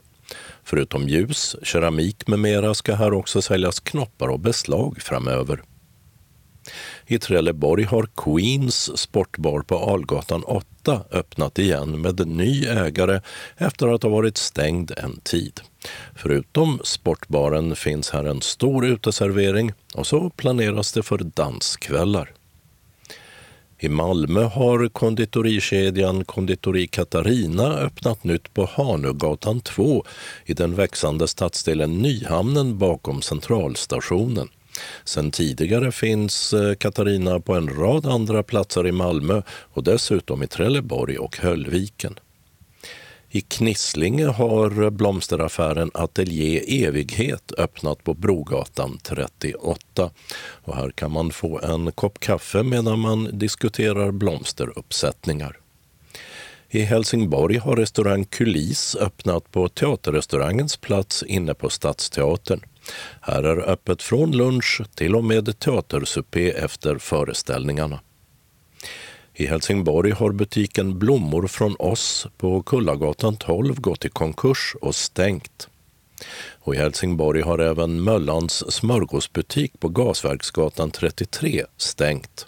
Speaker 1: Förutom ljus, keramik med mera ska här också säljas knoppar och beslag framöver. I Trelleborg har Queens sportbar på Algatan 8 öppnat igen med ny ägare efter att ha varit stängd en tid. Förutom sportbaren finns här en stor uteservering och så planeras det för danskvällar. I Malmö har konditorikedjan Konditori Katarina öppnat nytt på Hanögatan 2 i den växande stadsdelen Nyhamnen bakom Centralstationen. Sen tidigare finns eh, Katarina på en rad andra platser i Malmö och dessutom i Trelleborg och Höllviken. I Knislinge har blomsteraffären Ateljé Evighet öppnat på Brogatan 38. Och här kan man få en kopp kaffe medan man diskuterar blomsteruppsättningar. I Helsingborg har restaurang Kulis öppnat på Teaterrestaurangens plats inne på Stadsteatern. Här är öppet från lunch till och med teatersupé efter föreställningarna. I Helsingborg har butiken Blommor från oss på Kullagatan 12 gått i konkurs och stängt. Och I Helsingborg har även Möllans smörgåsbutik på Gasverksgatan 33 stängt.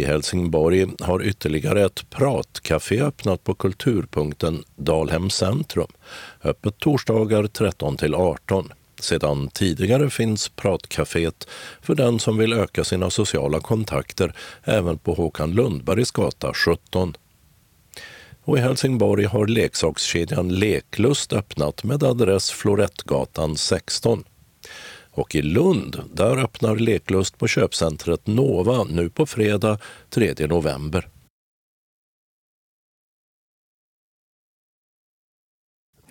Speaker 1: I Helsingborg har ytterligare ett pratcafé öppnat på Kulturpunkten Dalhem centrum. Öppet torsdagar 13 till 18. Sedan tidigare finns Pratcaféet för den som vill öka sina sociala kontakter även på Håkan Lundbergs gata 17. Och i Helsingborg har leksakskedjan Leklust öppnat med adress Florettgatan 16. Och i Lund, där öppnar Leklust på köpcentret Nova nu på fredag 3 november.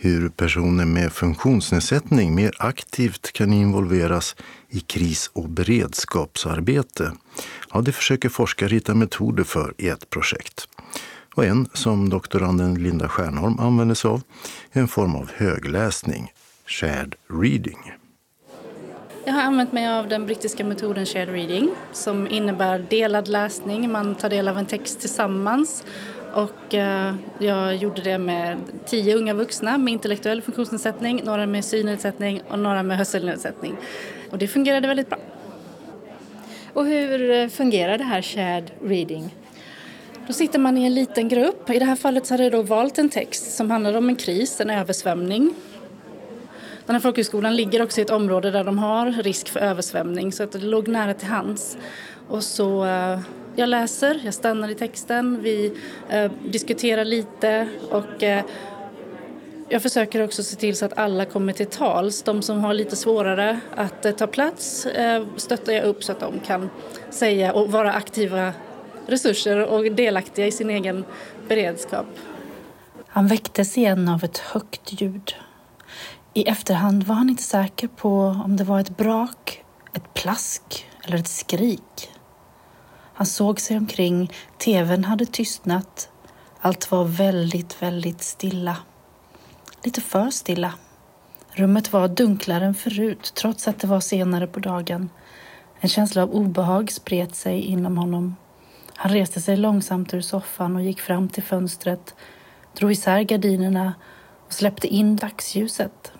Speaker 2: hur personer med funktionsnedsättning mer aktivt kan involveras i kris och beredskapsarbete. Ja, det försöker forskare hitta metoder för i ett projekt. Och en som doktoranden Linda Stjernholm använder sig av är en form av högläsning, shared reading.
Speaker 9: Jag har använt mig av den brittiska metoden shared reading som innebär delad läsning. Man tar del av en text tillsammans och eh, jag gjorde det med tio unga vuxna med intellektuell funktionsnedsättning, några med synnedsättning och några med hörselnedsättning. Och det fungerade väldigt bra.
Speaker 10: Och hur eh, fungerar det här shared reading?
Speaker 9: Då sitter man i en liten grupp. I det här fallet så hade jag då valt en text som handlade om en kris, en översvämning. Den här folkhögskolan ligger också i ett område där de har risk för översvämning så att det låg nära till hands. Och så eh, jag läser, jag stannar i texten, vi eh, diskuterar lite och eh, jag försöker också se till så att alla kommer till tals. De som har lite svårare att eh, ta plats eh, stöttar jag upp så att de kan säga och vara aktiva resurser och delaktiga i sin egen beredskap.
Speaker 11: Han väcktes igen av ett högt ljud. I efterhand var han inte säker på om det var ett brak, ett plask eller ett skrik. Han såg sig omkring, tvn hade tystnat. Allt var väldigt, väldigt stilla. Lite för stilla. Rummet var dunklare än förut, trots att det var senare på dagen. En känsla av obehag spred sig inom honom. Han reste sig långsamt ur soffan och gick fram till fönstret, drog isär gardinerna och släppte in dagsljuset.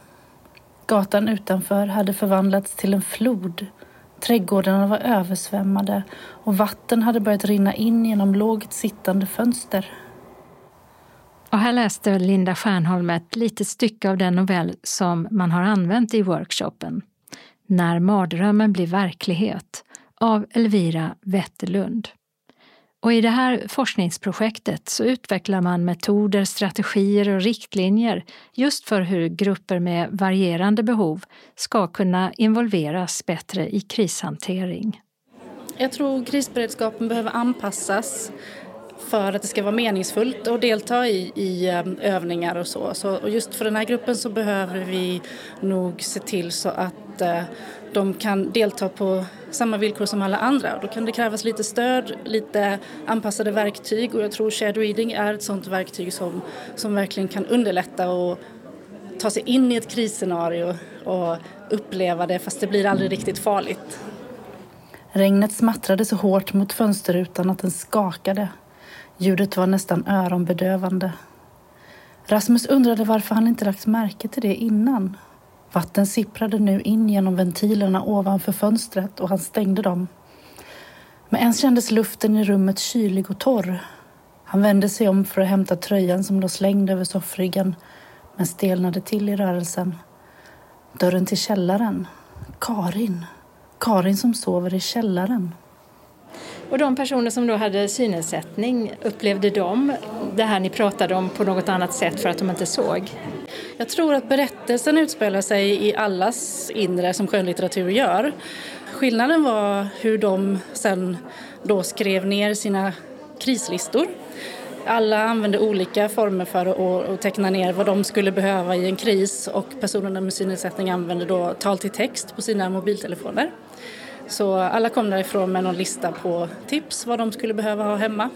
Speaker 11: Gatan utanför hade förvandlats till en flod. Trädgårdarna var översvämmade och vatten hade börjat rinna in genom lågt sittande fönster.
Speaker 10: Och här läste Linda Stjärnholm ett litet stycke av den novell som man har använt i workshopen. När mardrömmen blir verklighet av Elvira Wetterlund. Och I det här forskningsprojektet så utvecklar man metoder, strategier och riktlinjer just för hur grupper med varierande behov ska kunna involveras bättre i krishantering.
Speaker 9: Jag tror krisberedskapen behöver anpassas för att det ska vara meningsfullt att delta i, i eh, övningar och så. så. Och just för den här gruppen så behöver vi nog se till så att eh, de kan delta på samma villkor som alla andra. Då kan det krävas lite stöd, lite anpassade verktyg och jag tror shared reading är ett sådant verktyg som, som verkligen kan underlätta och ta sig in i ett krisscenario och uppleva det fast det blir aldrig riktigt farligt.
Speaker 11: Regnet smattrade så hårt mot fönsterrutan att den skakade. Ljudet var nästan öronbedövande. Rasmus undrade varför han inte lagt märke till det innan. Vatten sipprade nu in genom ventilerna ovanför fönstret och han stängde dem. Men ens kändes luften i rummet kylig och torr. Han vände sig om för att hämta tröjan som låg slängd över soffryggen men stelnade till i rörelsen. Dörren till källaren. Karin. Karin som sover i källaren.
Speaker 10: Och de personer som då hade synnedsättning, upplevde de det här ni pratade om på något annat sätt för att de inte såg?
Speaker 9: Jag tror att berättelsen utspelar sig i allas inre som skönlitteratur gör. Skillnaden var hur de sen då skrev ner sina krislistor. Alla använde olika former för att teckna ner vad de skulle behöva i en kris och personerna med synnedsättning använde då tal till text på sina mobiltelefoner. Så alla kom därifrån med någon lista på tips vad de skulle behöva ha hemma.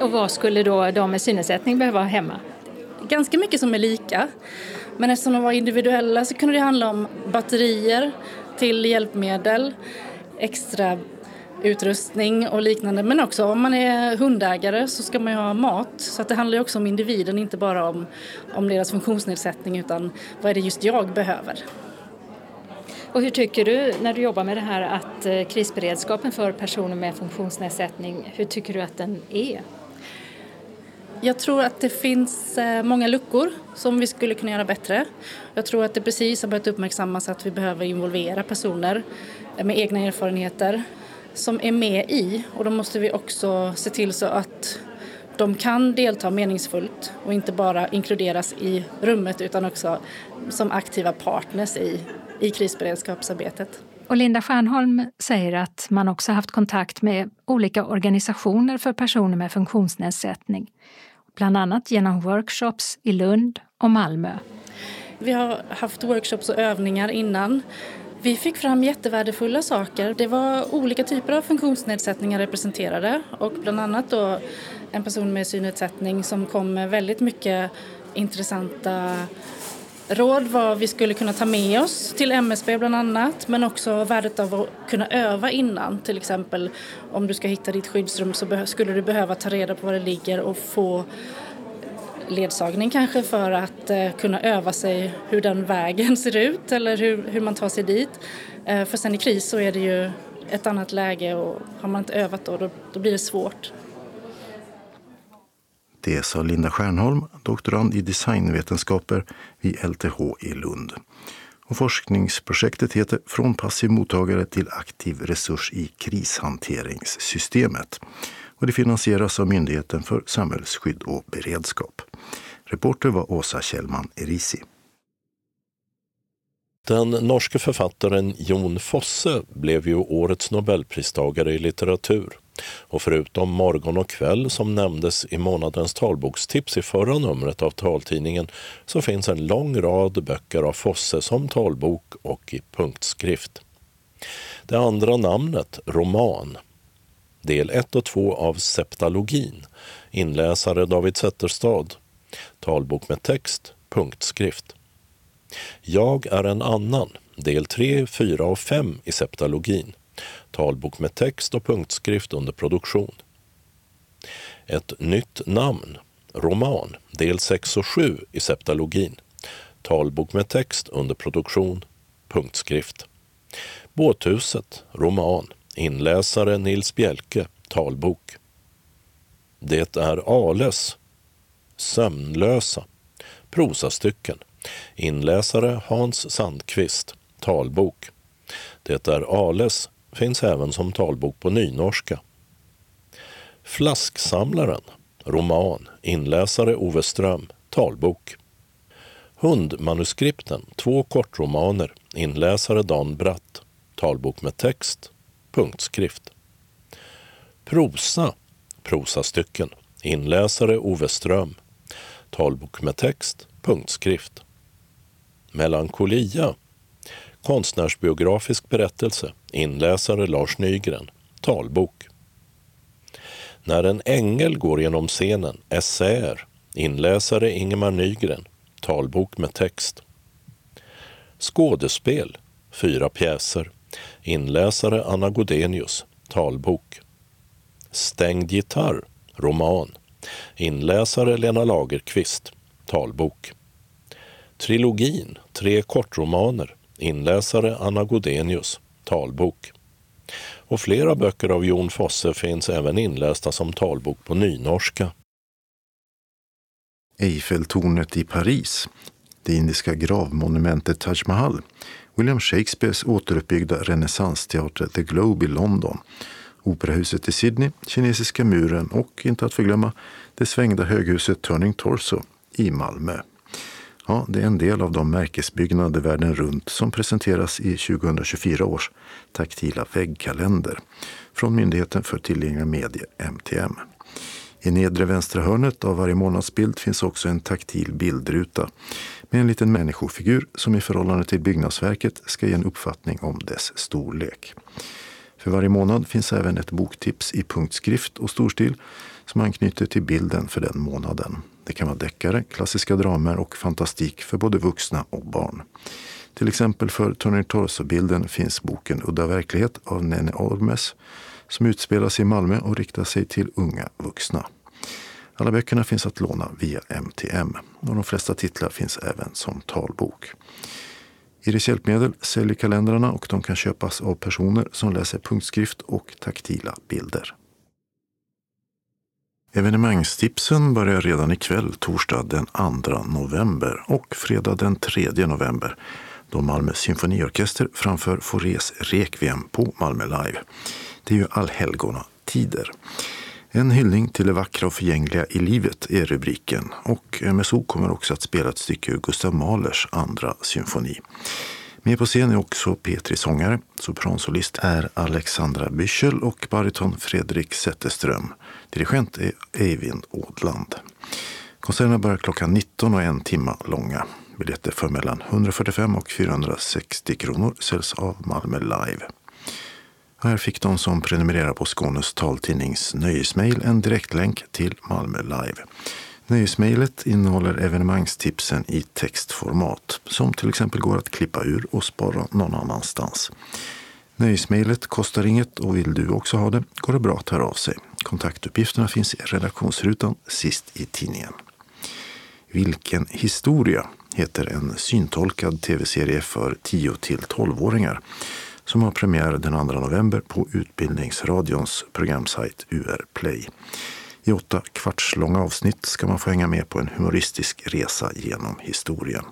Speaker 10: Och vad skulle då de med synnedsättning behöva ha hemma?
Speaker 9: Ganska mycket som är lika. Men eftersom de var individuella så kunde det handla om batterier till hjälpmedel, extra utrustning och liknande. Men också om man är hundägare så ska man ju ha mat. Så att det handlar ju också om individen, inte bara om, om deras funktionsnedsättning utan vad är det just jag behöver.
Speaker 10: Och hur tycker du när du jobbar med det här att eh, krisberedskapen för personer med funktionsnedsättning, hur tycker du att den är?
Speaker 9: Jag tror att det finns eh, många luckor som vi skulle kunna göra bättre. Jag tror att det precis har börjat uppmärksammas att vi behöver involvera personer eh, med egna erfarenheter som är med i och då måste vi också se till så att de kan delta meningsfullt och inte bara inkluderas i rummet utan också som aktiva partners i i krisberedskapsarbetet.
Speaker 10: Och Linda Stjärnholm säger att man också haft kontakt med olika organisationer för personer med funktionsnedsättning. Bland annat genom workshops i Lund och Malmö.
Speaker 9: Vi har haft workshops och övningar innan. Vi fick fram jättevärdefulla saker. Det var olika typer av funktionsnedsättningar representerade och bland annat då en person med synnedsättning som kom med väldigt mycket intressanta råd vad vi skulle kunna ta med oss till MSB bland annat men också värdet av att kunna öva innan. Till exempel om du ska hitta ditt skyddsrum så skulle du behöva ta reda på var det ligger och få ledsagning kanske för att eh, kunna öva sig hur den vägen [LAUGHS] ser ut eller hur, hur man tar sig dit. Eh, för sen i kris så är det ju ett annat läge och har man inte övat då, då, då blir det svårt.
Speaker 2: Det sa Linda Stjernholm, doktorand i designvetenskaper vid LTH i Lund. Och forskningsprojektet heter Från passiv mottagare till aktiv resurs i krishanteringssystemet. Och det finansieras av Myndigheten för samhällsskydd och beredskap. Reporter var Åsa Kjellman Erisi.
Speaker 1: Den norske författaren Jon Fosse blev ju årets nobelpristagare i litteratur. Och förutom Morgon och kväll som nämndes i månadens talbokstips i förra numret av taltidningen så finns en lång rad böcker av Fosse som talbok och i punktskrift. Det andra namnet, roman, del 1 och 2 av Septalogin, inläsare David Zetterstad, talbok med text, punktskrift. Jag är en annan, del 3, 4 och 5 i Septalogin, talbok med text och punktskrift under produktion. Ett nytt namn, roman, del 6 och 7 i Septalogin, talbok med text under produktion, punktskrift. Båthuset, roman, inläsare Nils Bjelke, talbok. Det är Ales, Sömnlösa, prosastycken, inläsare Hans Sandqvist, talbok. Det är Ales finns även som talbok på nynorska. Flasksamlaren, roman, inläsare Ove Ström, talbok. Hundmanuskripten, två kortromaner, inläsare Dan Bratt, talbok med text, punktskrift. Prosa, prosastycken, inläsare Ove Ström, talbok med text, punktskrift. Melankolia, konstnärsbiografisk berättelse, inläsare Lars Nygren, talbok. När en ängel går genom scenen, essäer, inläsare Ingemar Nygren, talbok med text. Skådespel, fyra pjäser, inläsare Anna Godenius, talbok. Stängd gitarr, roman, inläsare Lena Lagerqvist, talbok. Trilogin, tre kortromaner, inläsare Anna Godenius, talbok. Och flera böcker av Jon Fosse finns även inlästa som talbok på nynorska.
Speaker 2: Eiffeltornet i Paris, det indiska gravmonumentet Taj Mahal, William Shakespeares återuppbyggda renässansteater The Globe i London, Operahuset i Sydney, Kinesiska muren och, inte att förglömma, det svängda höghuset Turning Torso i Malmö. Ja, det är en del av de märkesbyggnader världen runt som presenteras i 2024 års taktila väggkalender från Myndigheten för tillgängliga medier, MTM. I nedre vänstra hörnet av varje månadsbild finns också en taktil bildruta med en liten människofigur som i förhållande till byggnadsverket ska ge en uppfattning om dess storlek. För varje månad finns även ett boktips i punktskrift och storstil som anknyter till bilden för den månaden. Det kan vara deckare, klassiska dramer och fantastik för både vuxna och barn. Till exempel för Tony Torso-bilden finns boken Udda verklighet av Nene Ormes som utspelas i Malmö och riktar sig till unga vuxna. Alla böckerna finns att låna via MTM och de flesta titlar finns även som talbok. Iris Hjälpmedel säljer kalendrarna och de kan köpas av personer som läser punktskrift och taktila bilder. Evenemangstipsen börjar redan ikväll, torsdag den 2 november och fredag den 3 november då Malmö symfoniorkester framför Faurés Requiem på Malmö Live. Det är ju allhelgona-tider. En hyllning till det vackra och förgängliga i livet är rubriken och MSO kommer också att spela ett stycke ur Gustav Mahlers andra symfoni. Med på scen är också Petri sångare, sopransolist är Alexandra Büchel och bariton Fredrik Zetterström. Dirigent är Eivind Ådland. Konserterna börjar klockan 19 och en timma långa. Biljetter för mellan 145 och 460 kronor säljs av Malmö Live. Här fick de som prenumererar på Skånes taltidnings nöjesmail en direktlänk till Malmö Live. Nöjesmejlet innehåller evenemangstipsen i textformat som till exempel går att klippa ur och spara någon annanstans. Nöjesmejlet kostar inget och vill du också ha det går det bra att höra av sig. Kontaktuppgifterna finns i redaktionsrutan sist i tidningen. Vilken historia heter en syntolkad tv-serie för 10 till 12-åringar som har premiär den 2 november på Utbildningsradions programsajt UR Play. I åtta kvartslånga avsnitt ska man få hänga med på en humoristisk resa genom historien.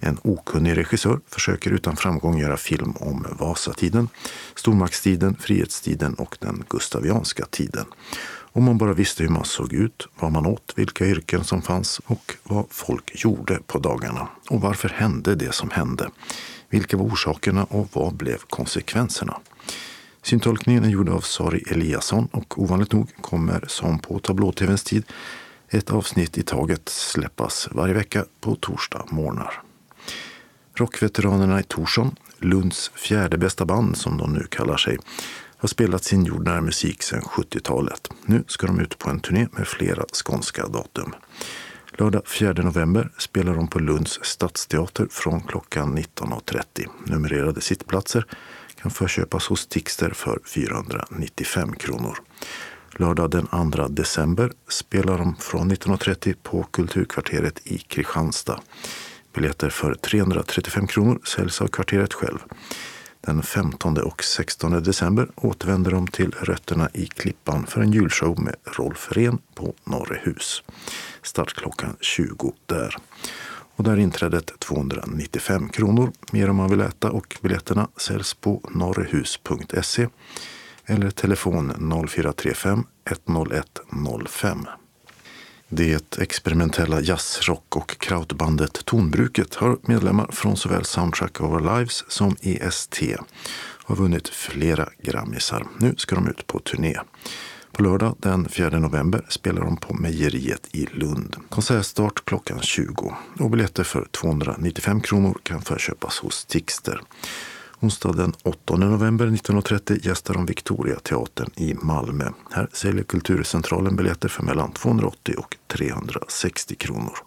Speaker 2: En okunnig regissör försöker utan framgång göra film om Vasatiden, stormaktstiden, frihetstiden och den gustavianska tiden. Om man bara visste hur man såg ut, vad man åt, vilka yrken som fanns och vad folk gjorde på dagarna. Och varför hände det som hände? Vilka var orsakerna och vad blev konsekvenserna? Syntolkningen är gjord av Sari Eliasson och ovanligt nog kommer som på tablå-tvns tid ett avsnitt i taget släppas varje vecka på torsdag morgnar. Rockveteranerna i Torsson, Lunds fjärde bästa band som de nu kallar sig, har spelat sin jordnära musik sedan 70-talet. Nu ska de ut på en turné med flera skånska datum. Lördag 4 november spelar de på Lunds stadsteater från klockan 19.30. Numrerade sittplatser kan förköpas hos Tixter för 495 kronor. Lördag den 2 december spelar de från 19.30 på Kulturkvarteret i Kristianstad. Biljetter för 335 kronor säljs av kvarteret själv. Den 15 och 16 december återvänder de till rötterna i Klippan för en julshow med Rolf Rehn på Norrehus. Start klockan 20 där. Och där är inträdet 295 kronor. Mer om man vill äta och biljetterna säljs på norrehus.se eller telefon 0435 101 05. Det experimentella jazzrock och krautbandet Tonbruket har medlemmar från såväl Soundtrack of Our Lives som EST och har vunnit flera Grammisar. Nu ska de ut på turné. På lördag den 4 november spelar de på Mejeriet i Lund. Konsertstart klockan 20 och biljetter för 295 kronor kan förköpas hos Tixter. Onsdag den 8 november 1930 gästar de Victoria teatern i Malmö. Här säljer Kulturcentralen biljetter för mellan 280 och 360 kronor.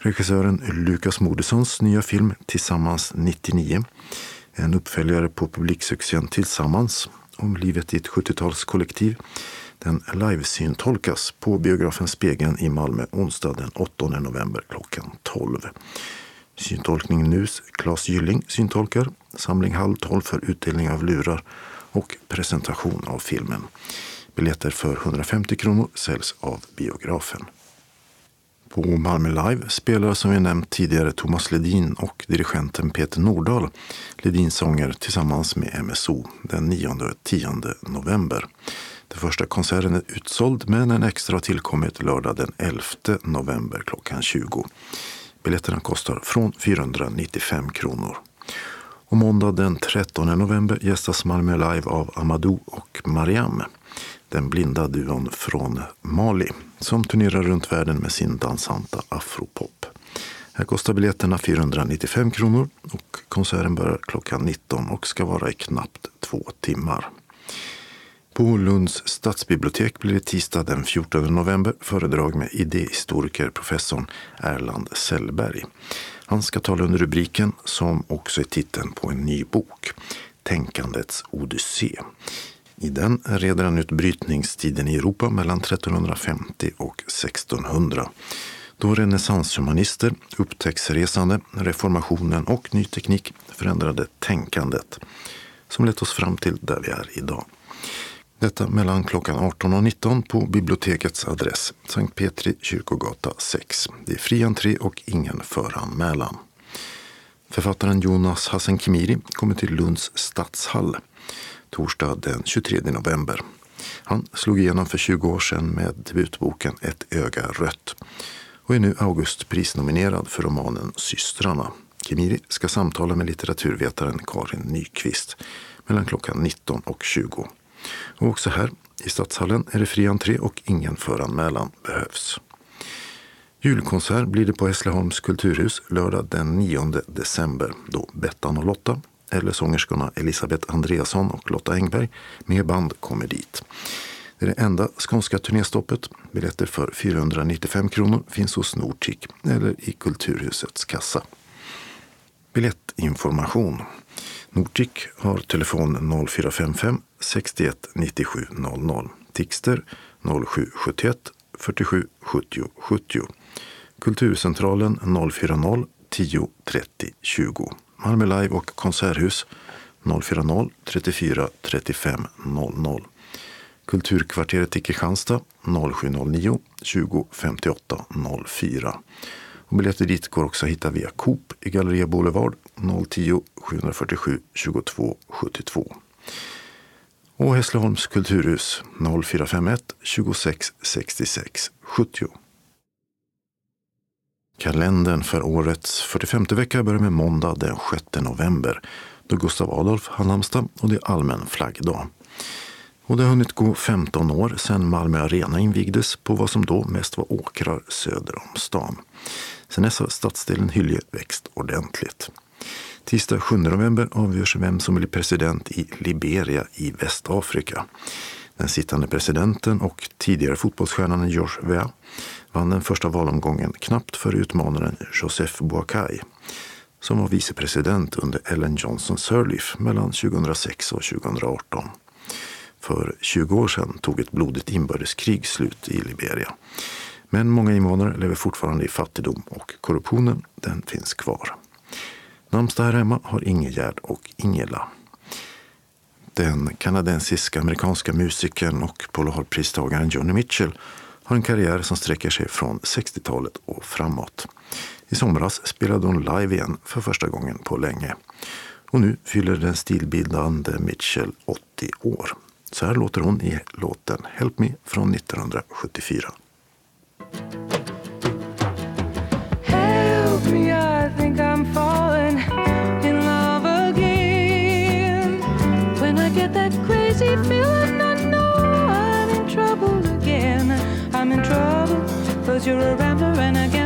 Speaker 2: Regissören Lukas Moodyssons nya film Tillsammans 99, en uppföljare på publiksuccén Tillsammans om livet i ett 70-talskollektiv. Den livesyntolkas på biografen Spegeln i Malmö onsdag den 8 november klockan 12. Syntolkning NUS Claes Gylling syntolkar, samling halv tolv för utdelning av lurar och presentation av filmen. Biljetter för 150 kronor säljs av biografen. På Malmö Live spelar som vi nämnt tidigare Thomas Ledin och dirigenten Peter Nordahl Ledins sånger tillsammans med MSO den 9 och 10 november. Den första konserten är utsåld men en extra har tillkommit lördag den 11 november klockan 20. Biljetterna kostar från 495 kronor. Och måndag den 13 november gästas Malmö Live av Amadou och Mariam. Den blinda duon från Mali som turnerar runt världen med sin dansanta afropop. Här kostar biljetterna 495 kronor och konserten börjar klockan 19 och ska vara i knappt två timmar. På Lunds stadsbibliotek blir det tisdag den 14 november föredrag med idéhistoriker professorn Erland Sellberg. Han ska tala under rubriken, som också är titeln på en ny bok, Tänkandets odyssé. I den reder han ut brytningstiden i Europa mellan 1350 och 1600 då renässanshumanister, upptäcktsresande, reformationen och ny teknik förändrade tänkandet som lett oss fram till där vi är idag. Detta mellan klockan 18 och 19 på bibliotekets adress Sankt Petri kyrkogata 6. Det är fri entré och ingen föranmälan. Författaren Jonas Hassen Khemiri kommer till Lunds stadshall torsdag den 23 november. Han slog igenom för 20 år sedan med debutboken Ett öga rött och är nu Augustprisnominerad för romanen Systrarna. Khemiri ska samtala med litteraturvetaren Karin Nyqvist mellan klockan 19 och 20. Och också här i Stadshallen är det fri entré och ingen föranmälan behövs. Julkonsert blir det på Hässleholms kulturhus lördag den 9 december då Bettan och Lotta, eller sångerskorna Elisabeth Andreasson och Lotta Engberg med band kommer dit. Det är det enda skånska turnéstoppet. Biljetter för 495 kronor finns hos Nortic eller i Kulturhusets kassa. Biljettinformation. Nortic har telefon 0455 61 97 00. Tixter 0771 47 70 70. Kulturcentralen 040 10 30 20. Malmö Live och Konserthus 040 34 35 00. Kulturkvarteret i Kristianstad 0709 20 58 04. Och biljetter dit går också att hitta via Coop i Galleria Boulevard 010 747 22 72. Och Hässleholms kulturhus 0451 26 66 70. Kalendern för årets 45 vecka börjar med måndag den 6 november då Gustav Adolf har namnsdag och det är allmän flaggdag. Och det har hunnit gå 15 år sedan Malmö Arena invigdes på vad som då mest var åkrar söder om stan. Sen dess har stadsdelen Hylje växt ordentligt. Tisdag 7 november avgörs vem som blir president i Liberia i Västafrika. Den sittande presidenten och tidigare fotbollsstjärnan George Weah vann den första valomgången knappt för utmanaren Joseph Boakai som var vicepresident under Ellen Johnson Sirleaf mellan 2006 och 2018. För 20 år sedan tog ett blodigt inbördeskrig slut i Liberia. Men många invånare lever fortfarande i fattigdom och korruptionen den finns kvar. Namnsdag här hemma har Ingegärd och Ingela. Den kanadensiska amerikanska musikern och Polarpristagaren Joni Mitchell har en karriär som sträcker sig från 60-talet och framåt. I somras spelade hon live igen för första gången på länge. Och nu fyller den stilbildande Mitchell 80 år. Så här låter hon i låten Help Me från 1974. Help me, cause you're a rapper and a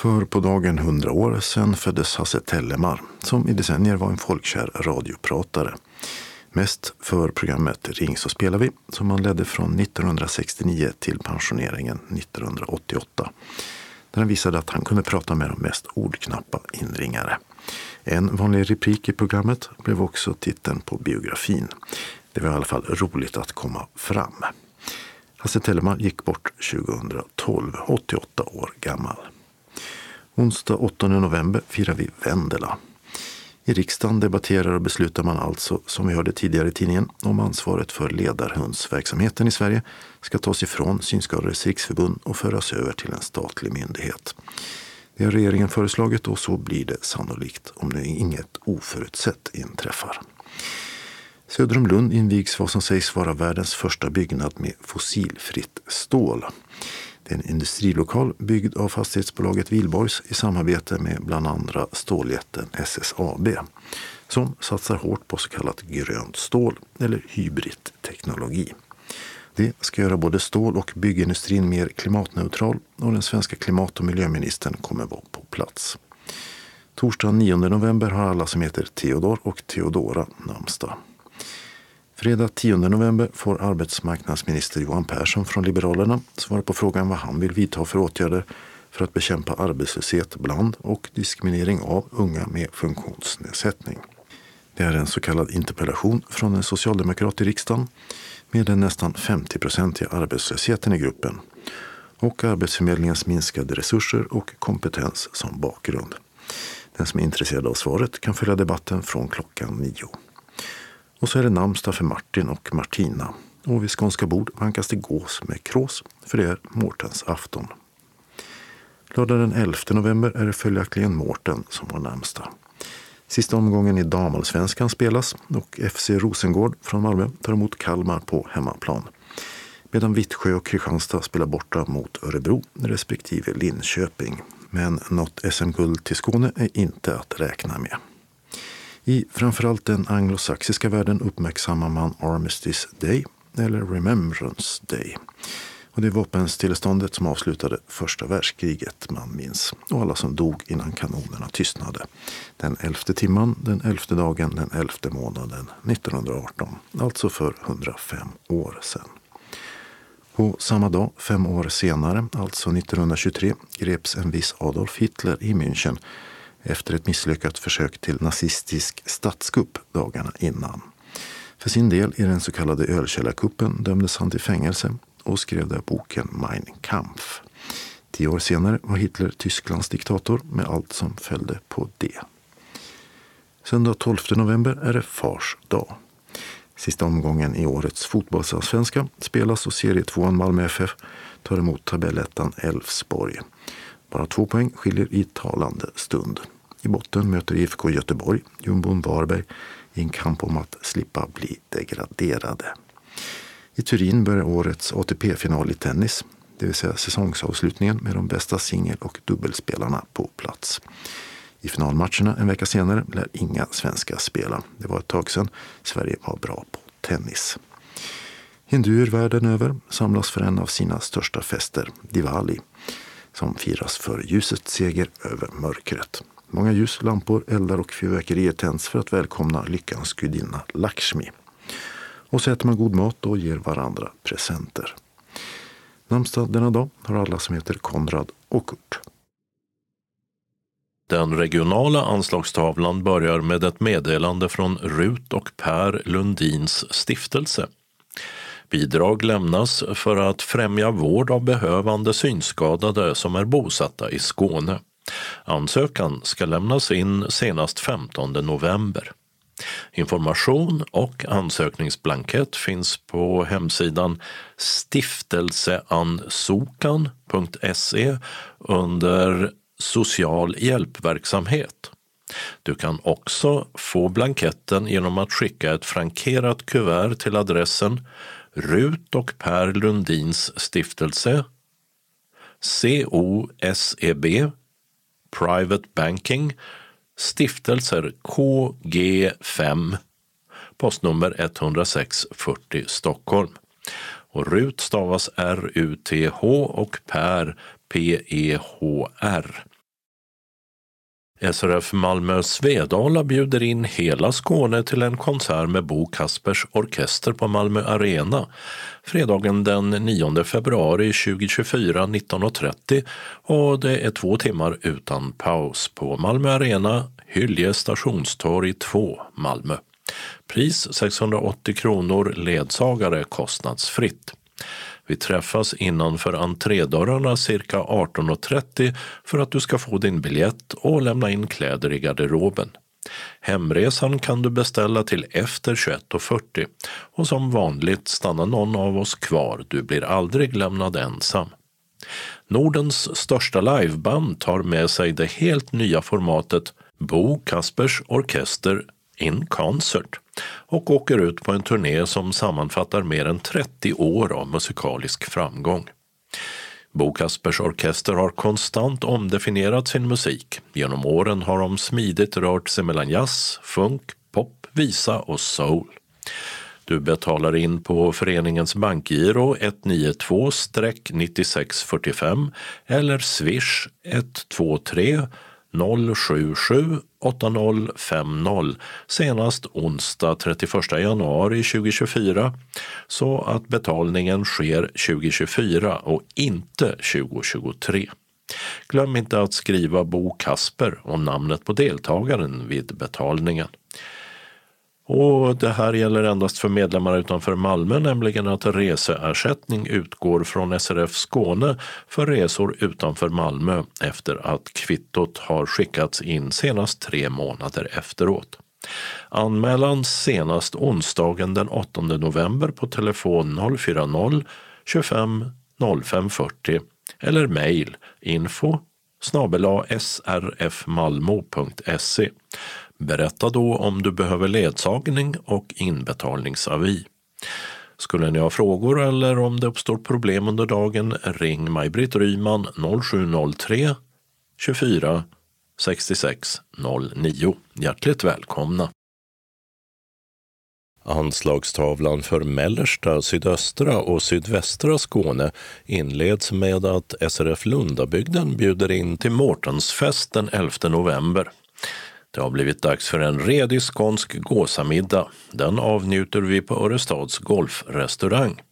Speaker 2: För på dagen hundra år sedan föddes Hasse Tellemar som i decennier var en folkkär radiopratare. Mest för programmet Ring så spelar vi som han ledde från 1969 till pensioneringen 1988. Där han visade att han kunde prata med de mest ordknappa inringare. En vanlig replik i programmet blev också titeln på biografin. Det var i alla fall roligt att komma fram. Hasse Tellemar gick bort 2012, 88 år gammal. Onsdag 8 november firar vi Vendela. I riksdagen debatterar och beslutar man alltså, som vi hörde tidigare i tidningen, om ansvaret för ledarhundsverksamheten i Sverige ska tas ifrån Synskadades riksförbund och föras över till en statlig myndighet. Det har regeringen föreslagit och så blir det sannolikt om nu inget oförutsett inträffar. Söder om Lund invigs vad som sägs vara världens första byggnad med fossilfritt stål. Det är en industrilokal byggd av fastighetsbolaget Vilborgs i samarbete med bland andra ståljätten SSAB som satsar hårt på så kallat grönt stål eller hybridteknologi. Det ska göra både stål och byggindustrin mer klimatneutral och den svenska klimat och miljöministern kommer vara på plats. Torsdagen 9 november har alla som heter Theodor och Theodora namnsdag. Fredag 10 november får arbetsmarknadsminister Johan Persson från Liberalerna svara på frågan vad han vill vidta för åtgärder för att bekämpa arbetslöshet bland och diskriminering av unga med funktionsnedsättning. Det är en så kallad interpellation från en socialdemokrat i riksdagen med den nästan 50-procentiga arbetslösheten i gruppen och Arbetsförmedlingens minskade resurser och kompetens som bakgrund. Den som är intresserad av svaret kan följa debatten från klockan nio. Och så är det namnsdag för Martin och Martina. Och vid skånska bord vankas det gås med krås, för det är Mårtens afton. Lördag den 11 november är det följaktligen Mårten som har namnsdag. Sista omgången i damallsvenskan spelas och FC Rosengård från Malmö tar emot Kalmar på hemmaplan. Medan Vittsjö och Kristianstad spelar borta mot Örebro respektive Linköping. Men något SM-guld till Skåne är inte att räkna med. I framförallt den anglosaxiska världen uppmärksammar man Armistice Day eller Remembrance Day. Och det är vapenstilleståndet som avslutade första världskriget man minns och alla som dog innan kanonerna tystnade. Den elfte timman, den elfte dagen, den elfte månaden 1918. Alltså för 105 år sedan. Och samma dag, fem år senare, alltså 1923, greps en viss Adolf Hitler i München efter ett misslyckat försök till nazistisk statskupp dagarna innan. För sin del i den så kallade ölkällarkuppen dömdes han till fängelse och skrev där boken Mein Kampf. Tio år senare var Hitler Tysklands diktator med allt som följde på det. Söndag 12 november är det Fars dag. Sista omgången i årets fotbollsallsvenska spelas och serietvåan Malmö FF tar emot tabellettan Elfsborg. Bara två poäng skiljer i talande stund. I botten möter IFK Göteborg jumbon Varberg i en kamp om att slippa bli degraderade. I Turin börjar årets ATP-final i tennis, det vill säga säsongsavslutningen med de bästa singel och dubbelspelarna på plats. I finalmatcherna en vecka senare lär inga svenskar spela. Det var ett tag sedan Sverige var bra på tennis. Hinduer världen över samlas för en av sina största fester, Diwali, som firas för ljusets seger över mörkret. Många ljus, lampor, eldar och fyrverkerier tänds för att välkomna lyckans gudinna Lakshmi. Och så äter man god mat och ger varandra presenter. Namnsdag denna dag har alla som heter Konrad och Kurt.
Speaker 1: Den regionala anslagstavlan börjar med ett meddelande från Rut och Per Lundins stiftelse. Bidrag lämnas för att främja vård av behövande synskadade som är bosatta i Skåne. Ansökan ska lämnas in senast 15 november. Information och ansökningsblankett finns på hemsidan stiftelseansokan.se under social hjälpverksamhet. Du kan också få blanketten genom att skicka ett frankerat kuvert till adressen Rut och Per Lundins stiftelse COSEB Private Banking Stiftelser KG5 postnummer 10640 Stockholm. Och RUT stavas R-U-T-H och Per P-E-H-R. SRF Malmö Svedala bjuder in hela Skåne till en konsert med Bo Kaspers Orkester på Malmö Arena fredagen den 9 februari 2024 19.30 och det är två timmar utan paus på Malmö Arena, Hylje stationstorg 2, Malmö. Pris 680 kronor, ledsagare kostnadsfritt. Vi träffas innanför entrédörrarna cirka 18.30 för att du ska få din biljett och lämna in kläder i garderoben. Hemresan kan du beställa till efter 21.40 och som vanligt stannar någon av oss kvar. Du blir aldrig lämnad ensam. Nordens största liveband tar med sig det helt nya formatet Bo Kaspers Orkester in Concert och åker ut på en turné som sammanfattar mer än 30 år av musikalisk framgång. Bo Kaspers Orkester har konstant omdefinierat sin musik. Genom åren har de smidigt rört sig mellan jazz, funk, pop, visa och soul. Du betalar in på föreningens bankgiro 192-9645 eller swish 123 077 8050 senast onsdag 31 januari 2024 så att betalningen sker 2024 och inte 2023. Glöm inte att skriva Bo Kasper och namnet på deltagaren vid betalningen. Och det här gäller endast för medlemmar utanför Malmö, nämligen att reseersättning utgår från SRF Skåne för resor utanför Malmö efter att kvittot har skickats in senast tre månader efteråt. Anmälan senast onsdagen den 8 november på telefon 040 25 05 40 eller mejl info srfmalmo.se Berätta då om du behöver ledsagning och inbetalningsavi. Skulle ni ha frågor eller om det uppstår problem under dagen, ring Maj-Britt Ryman 0703 24 66 09. Hjärtligt välkomna! Anslagstavlan för mellersta, sydöstra och sydvästra Skåne inleds med att SRF Lundabygden bjuder in till Mårtensfest den 11 november. Det har blivit dags för en redig skånsk gåsamiddag. Den avnjuter vi på Örestads golfrestaurang.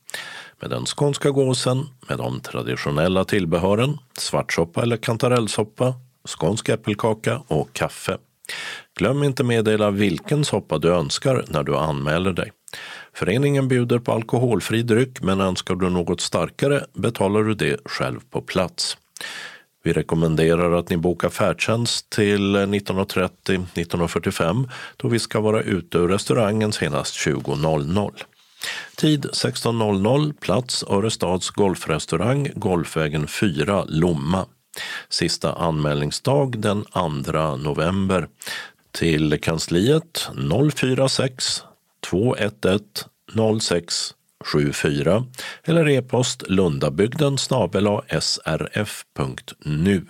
Speaker 1: med den skånska gåsen med de traditionella tillbehören, svartsoppa eller kantarellsoppa, skånsk äppelkaka och kaffe. Glöm inte meddela vilken soppa du önskar när du anmäler dig. Föreningen bjuder på alkoholfri dryck men önskar du något starkare betalar du det själv på plats. Vi rekommenderar att ni bokar färdtjänst till 19.30-19.45 då vi ska vara ute ur restaurangen senast 20.00. Tid 16.00, plats Örestads golfrestaurang, Golfvägen 4, Lomma. Sista anmälningsdag den 2 november. Till kansliet 046 211 06 74 eller e-post lundabygden srf.nu.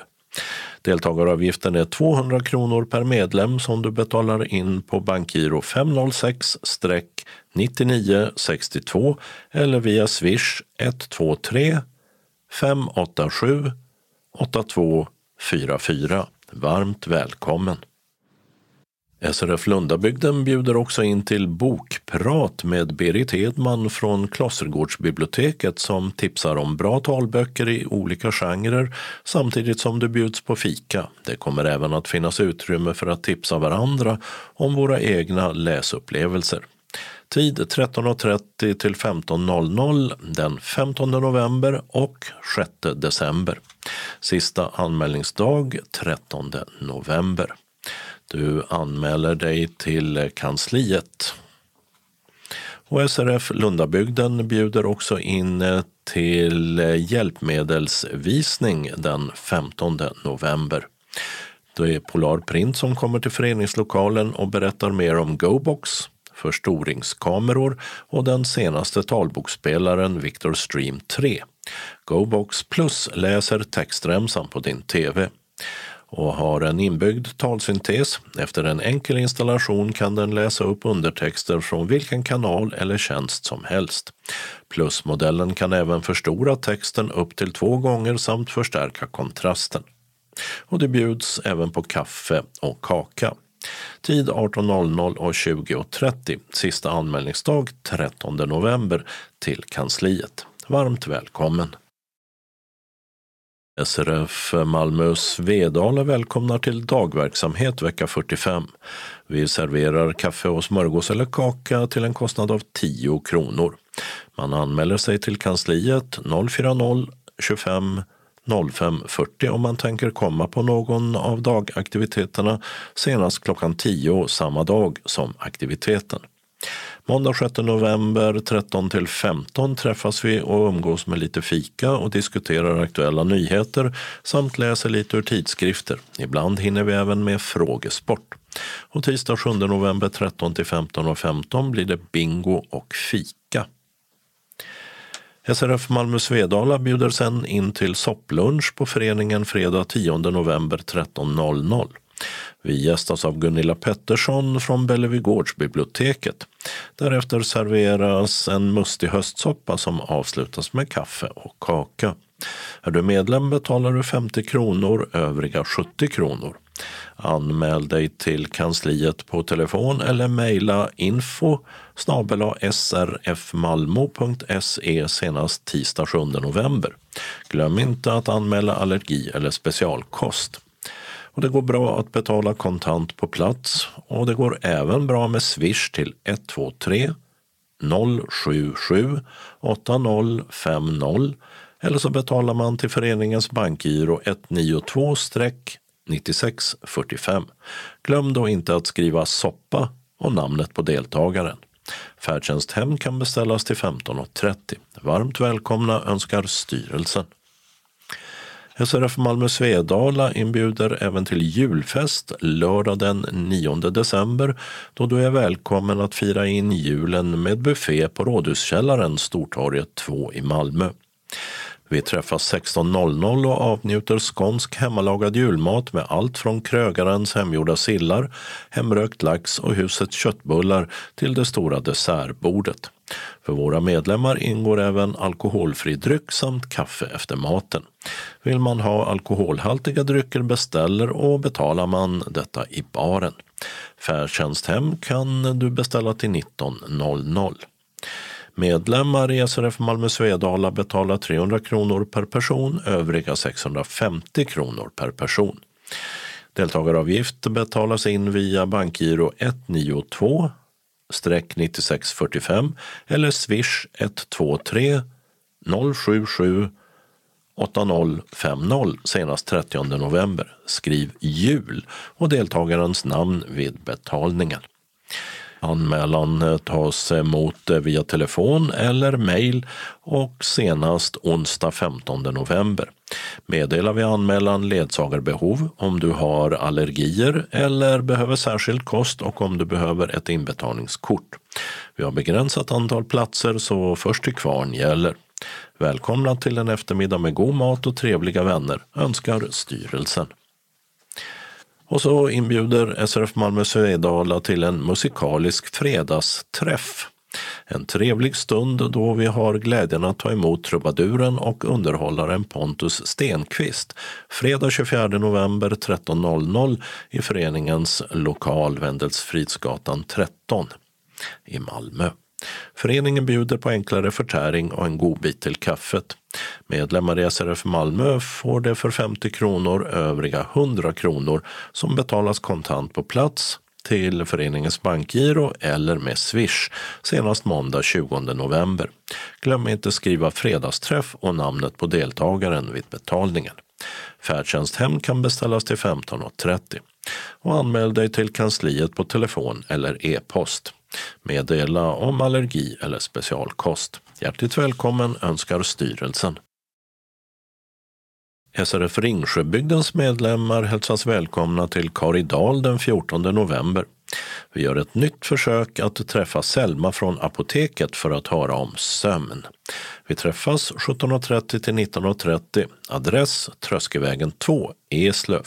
Speaker 1: Deltagaravgiften är 200 kronor per medlem som du betalar in på bankgiro 506-9962 eller via swish 123 587 8244. Varmt välkommen! SRF Lundabygden bjuder också in till bokprat med Berit Hedman från Klostergårdsbiblioteket som tipsar om bra talböcker i olika genrer samtidigt som det bjuds på fika. Det kommer även att finnas utrymme för att tipsa varandra om våra egna läsupplevelser. Tid 13.30 till 15.00 den 15 november och 6 december. Sista anmälningsdag 13 november. Du anmäler dig till kansliet. Och SRF Lundabygden bjuder också in till hjälpmedelsvisning den 15 november. Det är Polar Print som kommer till föreningslokalen och berättar mer om GoBox, förstoringskameror och den senaste talboksspelaren Victor Stream 3. GoBox Plus läser textremsan på din TV och har en inbyggd talsyntes. Efter en enkel installation kan den läsa upp undertexter från vilken kanal eller tjänst som helst. Plusmodellen kan även förstora texten upp till två gånger samt förstärka kontrasten. Och det bjuds även på kaffe och kaka. Tid 18.00 och 20.30. Sista anmälningsdag 13 november till kansliet. Varmt välkommen! SRF Malmö Svedala välkomnar till dagverksamhet vecka 45. Vi serverar kaffe och smörgås eller kaka till en kostnad av 10 kronor. Man anmäler sig till kansliet 040 25 05 40 om man tänker komma på någon av dagaktiviteterna senast klockan 10 samma dag som aktiviteten. Måndag 6 november 13 till 15 träffas vi och umgås med lite fika och diskuterar aktuella nyheter samt läser lite ur tidskrifter. Ibland hinner vi även med frågesport. Och tisdag 7 november 13 till 15 och 15 blir det bingo och fika. SRF Malmö Svedala bjuder sen in till sopplunch på föreningen fredag 10 november 13.00. Vi gästas av Gunilla Pettersson från Bellevigårdsbiblioteket. Därefter serveras en mustig höstsoppa som avslutas med kaffe och kaka. Är du medlem betalar du 50 kronor, övriga 70 kronor. Anmäl dig till kansliet på telefon eller mejla info srfmalmo.se senast tisdag 7 november. Glöm inte att anmäla allergi eller specialkost. Och det går bra att betala kontant på plats och det går även bra med Swish till 123 077 8050 eller så betalar man till föreningens bankgiro 192-9645. Glöm då inte att skriva soppa och namnet på deltagaren. Färdtjänsthem kan beställas till 15.30. Varmt välkomna önskar styrelsen. SRF Malmö Svedala inbjuder även till julfest lördag den 9 december då du är välkommen att fira in julen med buffé på Rådhuskällaren, Stortorget 2 i Malmö. Vi träffas 16.00 och avnjuter skånsk hemmalagad julmat med allt från krögarens hemgjorda sillar, hemrökt lax och husets köttbullar till det stora dessertbordet. För våra medlemmar ingår även alkoholfri dryck samt kaffe efter maten. Vill man ha alkoholhaltiga drycker beställer och betalar man detta i baren. Färdtjänsthem kan du beställa till 19.00. Medlemmar i SRF Malmö Svedala betalar 300 kronor per person, övriga 650 kronor per person. Deltagaravgift betalas in via bankgiro 192 9645 eller swish 123 077 8050 senast 30 november. Skriv jul och deltagarens namn vid betalningen. Anmälan eh, tas emot eh, via telefon eller mejl och senast onsdag 15 november. Meddela vid anmälan ledsagarbehov om du har allergier eller behöver särskild kost och om du behöver ett inbetalningskort. Vi har begränsat antal platser så först till kvarn gäller. Välkomna till en eftermiddag med god mat och trevliga vänner, önskar styrelsen. Och så inbjuder SRF Malmö Svedala till en musikalisk fredagsträff. En trevlig stund då vi har glädjen att ta emot trubaduren och underhållaren Pontus Stenqvist fredag 24 november 13.00 i föreningens lokal Wendelsfridsgatan 13 i Malmö. Föreningen bjuder på enklare förtäring och en godbit till kaffet. Medlemmar i SRF Malmö får det för 50 kronor, övriga 100 kronor som betalas kontant på plats till föreningens bankgiro eller med Swish senast måndag 20 november. Glöm inte skriva fredagsträff och namnet på deltagaren vid betalningen. Färdtjänsthem kan beställas till 15.30 och anmäl dig till kansliet på telefon eller e-post. Meddela om allergi eller specialkost. Hjärtligt välkommen önskar styrelsen. SRF Ringsjöbygdens medlemmar hälsas välkomna till Karidal den 14 november. Vi gör ett nytt försök att träffa Selma från apoteket för att höra om sömn. Vi träffas 17.30 till 19.30. Adress Tröskevägen 2, Eslöv.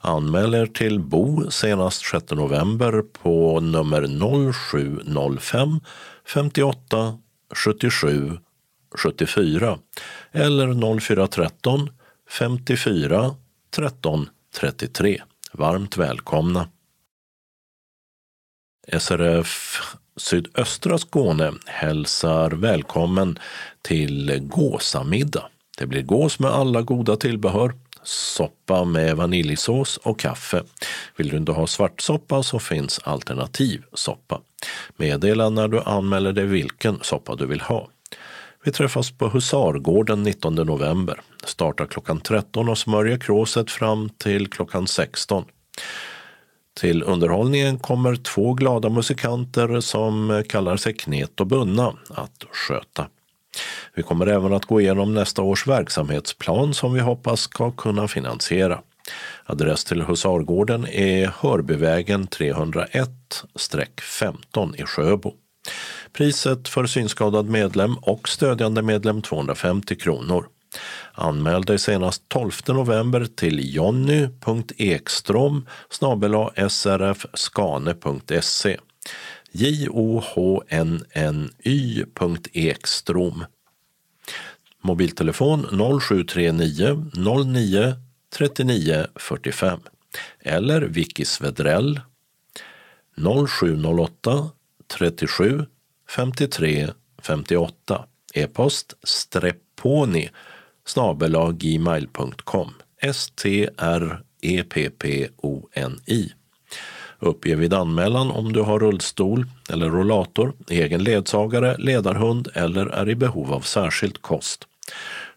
Speaker 1: Anmäl er till Bo senast 6 november på nummer 0705 58 77 74 eller 0413 54 13 33. Varmt välkomna! SRF Sydöstra Skåne hälsar välkommen till gåsamiddag. Det blir gås med alla goda tillbehör soppa med vaniljsås och kaffe. Vill du inte ha svartsoppa så finns alternativ soppa. Meddela när du anmäler dig vilken soppa du vill ha. Vi träffas på Husargården 19 november. Startar klockan 13 och smörjer kråset fram till klockan 16. Till underhållningen kommer två glada musikanter som kallar sig Knet och Bunna att sköta. Vi kommer även att gå igenom nästa års verksamhetsplan som vi hoppas ska kunna finansiera. Adress till Husargården är Hörbyvägen 301-15 i Sjöbo. Priset för synskadad medlem och stödjande medlem 250 kronor. Anmäl dig senast 12 november till jonny.ekstrom srfskane.se JOHNNY.EKSTROM Mobiltelefon 0739 09 39 45 eller Vicky Svedrell 0708 37 53 58 E-post strepponi snabelaggmail.com S-T-R-E-P-P-O-N-I Uppge vid anmälan om du har rullstol eller rollator, egen ledsagare, ledarhund eller är i behov av särskild kost.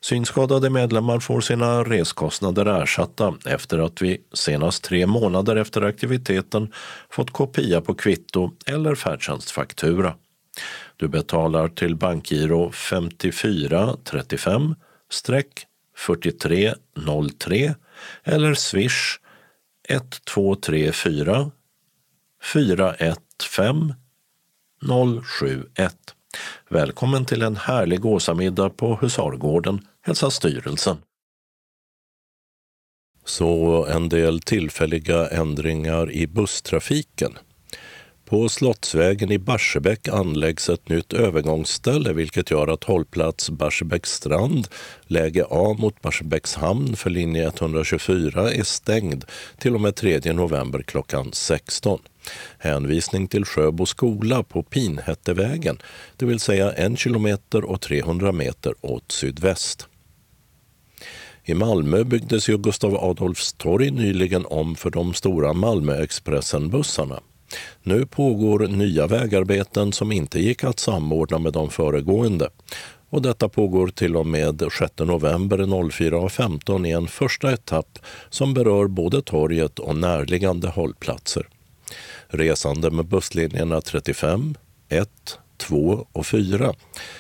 Speaker 1: Synskadade medlemmar får sina reskostnader ersatta efter att vi senast tre månader efter aktiviteten fått kopia på kvitto eller färdtjänstfaktura. Du betalar till bankgiro 5435 4303 eller swish 1234 415 071. Välkommen till en härlig gåsamiddag på Husargården, hälsar styrelsen. Så en del tillfälliga ändringar i busstrafiken. På Slottsvägen i Barsebäck anläggs ett nytt övergångsställe vilket gör att hållplats Barsebäcks strand, läge A mot Barsebäcks hamn för linje 124 är stängd till och med 3 november klockan 16. Hänvisning till Sjöbo skola på Pinhättevägen, det vill säga en kilometer och 300 meter åt sydväst. I Malmö byggdes ju Gustav Adolfs torg nyligen om för de stora Malmöexpressen-bussarna. Nu pågår nya vägarbeten som inte gick att samordna med de föregående. Och detta pågår till och med 6 november 04.15 i en första etapp som berör både torget och närliggande hållplatser. Resande med busslinjerna 35, 1, 2 och 4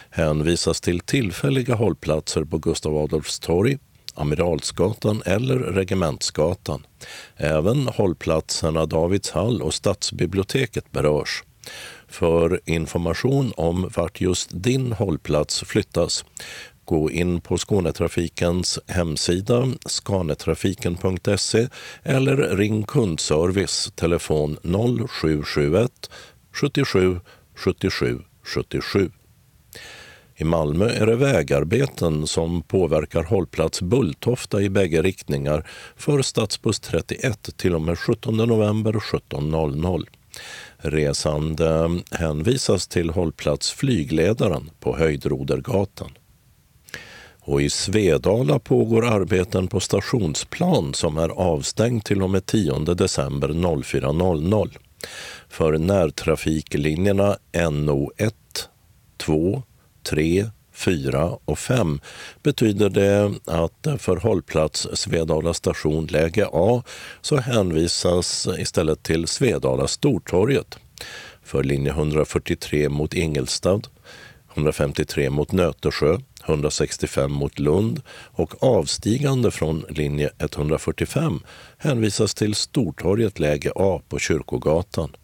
Speaker 1: hänvisas till tillfälliga hållplatser på Gustav Adolfs torg, Amiralsgatan eller Regementsgatan. Även hållplatserna Davidshall och Stadsbiblioteket berörs. För information om vart just din hållplats flyttas gå in på Skånetrafikens hemsida skanetrafiken.se eller ring kundservice telefon 0771 77 77 77. I Malmö är det vägarbeten som påverkar hållplats Bulltofta i bägge riktningar för stadsbuss 31 till och med 17 november 17.00. Resande hänvisas till hållplats Flygledaren på Höjdrodergatan. Och i Svedala pågår arbeten på stationsplan som är avstängd till och med 10 december 04.00. För närtrafiklinjerna NO1, 2, 3, 4 och 5 betyder det att för hållplats Svedala station läge A så hänvisas istället till Svedala Stortorget. För linje 143 mot Ingelstad, 153 mot Nötesjö, 165 mot Lund och avstigande från linje 145 hänvisas till Stortorget läge A på Kyrkogatan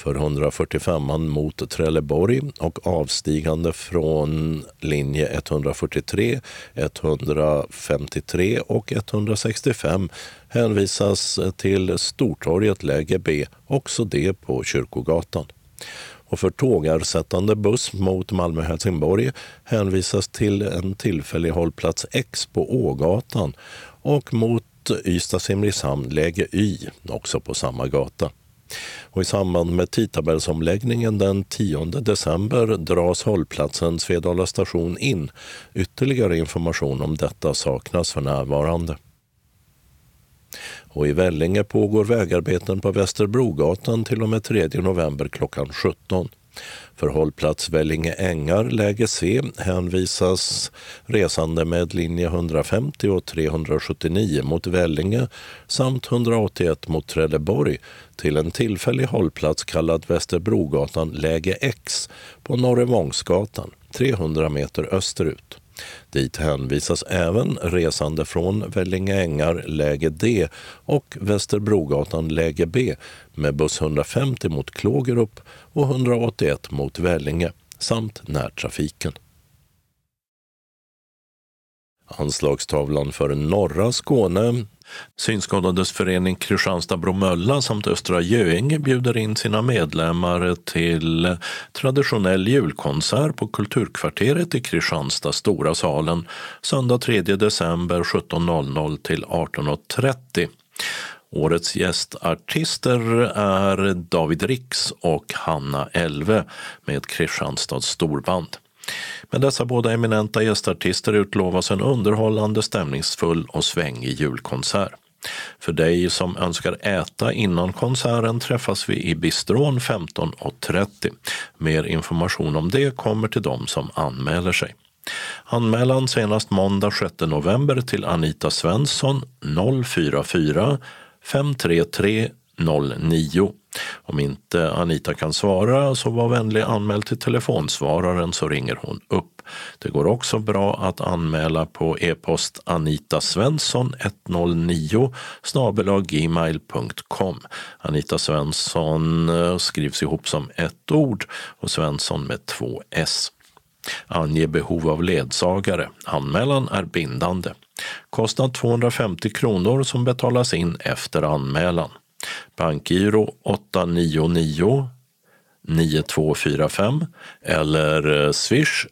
Speaker 1: för 145 mot Trelleborg och avstigande från linje 143, 153 och 165 hänvisas till Stortorget läge B, också det på Kyrkogatan. Och för tågarsättande buss mot Malmö-Helsingborg hänvisas till en tillfällig hållplats X på Ågatan och mot Ystad-Simrishamn läge Y, också på samma gata. Och I samband med tidtabellsomläggningen den 10 december dras hållplatsen Svedala station in. Ytterligare information om detta saknas för närvarande. Och I Vällinge pågår vägarbeten på Västerbrogatan till och med 3 november klockan 17. För hållplats Vällinge Ängar, läge C, hänvisas resande med linje 150 och 379 mot Vällinge samt 181 mot Trelleborg till en tillfällig hållplats kallad Västerbrogatan läge X på Norrevångsgatan, 300 meter österut. Dit hänvisas även resande från Vellinge Ängar läge D och Västerbrogatan läge B med buss 150 mot Klågerup och 181 mot Vellinge samt närtrafiken. Anslagstavlan för norra Skåne Synskadades förening Kristianstad-Bromölla samt Östra Göinge bjuder in sina medlemmar till traditionell julkonsert på Kulturkvarteret i Kristianstad, Stora salen, söndag 3 december 17.00 till 18.30. Årets gästartister är David Rix och Hanna Elve med Kristianstads storband. Med dessa båda eminenta gästartister utlovas en underhållande, stämningsfull och svängig julkonsert. För dig som önskar äta innan konserten träffas vi i bistron 15.30. Mer information om det kommer till dem som anmäler sig. Anmälan senast måndag 6 november till Anita Svensson 044 533 09. Om inte Anita kan svara så var vänlig anmäl till telefonsvararen så ringer hon upp. Det går också bra att anmäla på e-post anitasvensson 109 gmail.com. Anita Svensson eh, skrivs ihop som ett ord och Svensson med två s. Ange behov av ledsagare. Anmälan är bindande. Kostnad 250 kronor som betalas in efter anmälan. Bankgiro 899 9245 eller eh, swish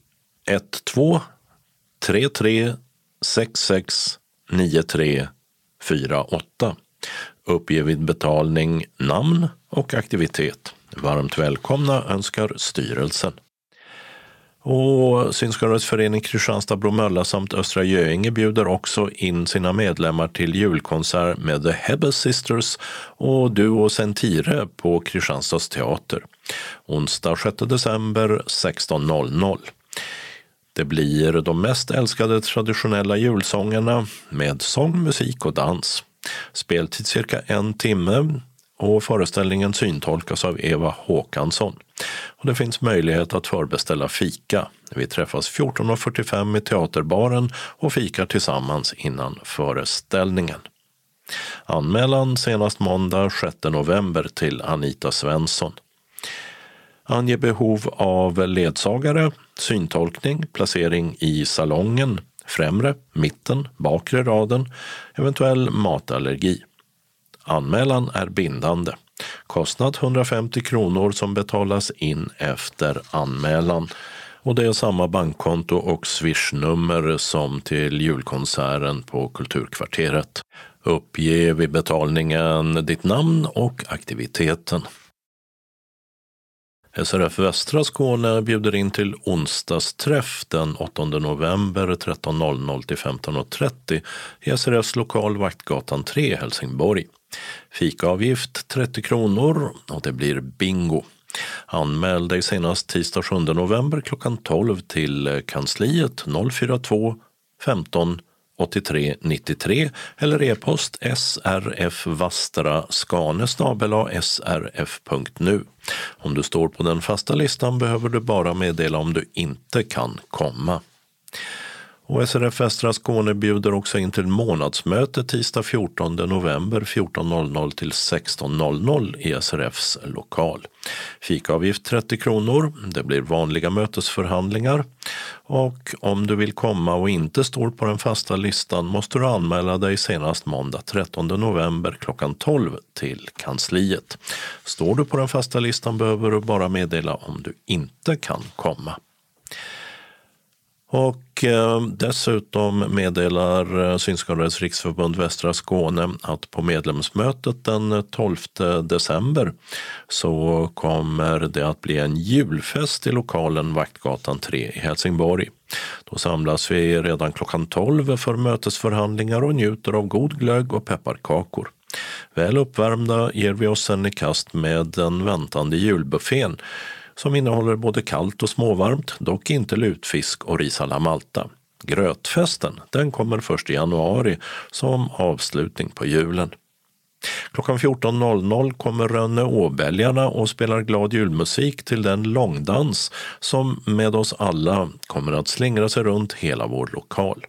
Speaker 1: 12 33 66 93 48. Uppge vid betalning namn och aktivitet. Varmt välkomna önskar styrelsen. Och Synskadades förening Kristianstad-Bromölla samt Östra Göinge bjuder också in sina medlemmar till julkonsert med The Hebbe Sisters och Duo Sentire på Kristianstads teater. Onsdag 6 december 16.00. Det blir de mest älskade traditionella julsångerna med sång, musik och dans. Speltid cirka en timme och föreställningen syntolkas av Eva Håkansson. Och det finns möjlighet att förbeställa fika. Vi träffas 14.45 i Teaterbaren och fikar tillsammans innan föreställningen. Anmälan senast måndag 6 november till Anita Svensson. Ange behov av ledsagare, syntolkning, placering i salongen, främre, mitten, bakre raden, eventuell matallergi. Anmälan är bindande. Kostnad 150 kronor som betalas in efter anmälan. Och det är samma bankkonto och swishnummer som till julkonserten på Kulturkvarteret. Uppge vid betalningen ditt namn och aktiviteten. SRF Västra Skåne bjuder in till onsdagsträff den 8 november 13.00 till 15.30 i SRFs lokal Vaktgatan 3 i Helsingborg. Fikaavgift 30 kronor och det blir bingo. Anmäl dig senast tisdag 7 november klockan 12 till kansliet 042 15 83 93 eller e-post srfvastraskane Om du står på den fasta listan behöver du bara meddela om du inte kan komma. Och SRF Västra Skåne bjuder också in till månadsmöte tisdag 14 november 14.00 till 16.00 i SRFs lokal. Fikaavgift 30 kronor. Det blir vanliga mötesförhandlingar. Och om du vill komma och inte står på den fasta listan måste du anmäla dig senast måndag 13 november klockan 12 till kansliet. Står du på den fasta listan behöver du bara meddela om du inte kan komma. Och eh, dessutom meddelar eh, Synskadades riksförbund Västra Skåne att på medlemsmötet den 12 december så kommer det att bli en julfest i lokalen Vaktgatan 3 i Helsingborg. Då samlas vi redan klockan 12 för mötesförhandlingar och njuter av god glögg och pepparkakor. Väl uppvärmda ger vi oss sen i kast med den väntande julbuffén som innehåller både kallt och småvarmt, dock inte lutfisk och ris alla Malta. Grötfesten den kommer först i januari som avslutning på julen. Klockan 14.00 kommer Rönne Åbälgarna och spelar glad julmusik till den långdans som med oss alla kommer att slingra sig runt hela vår lokal.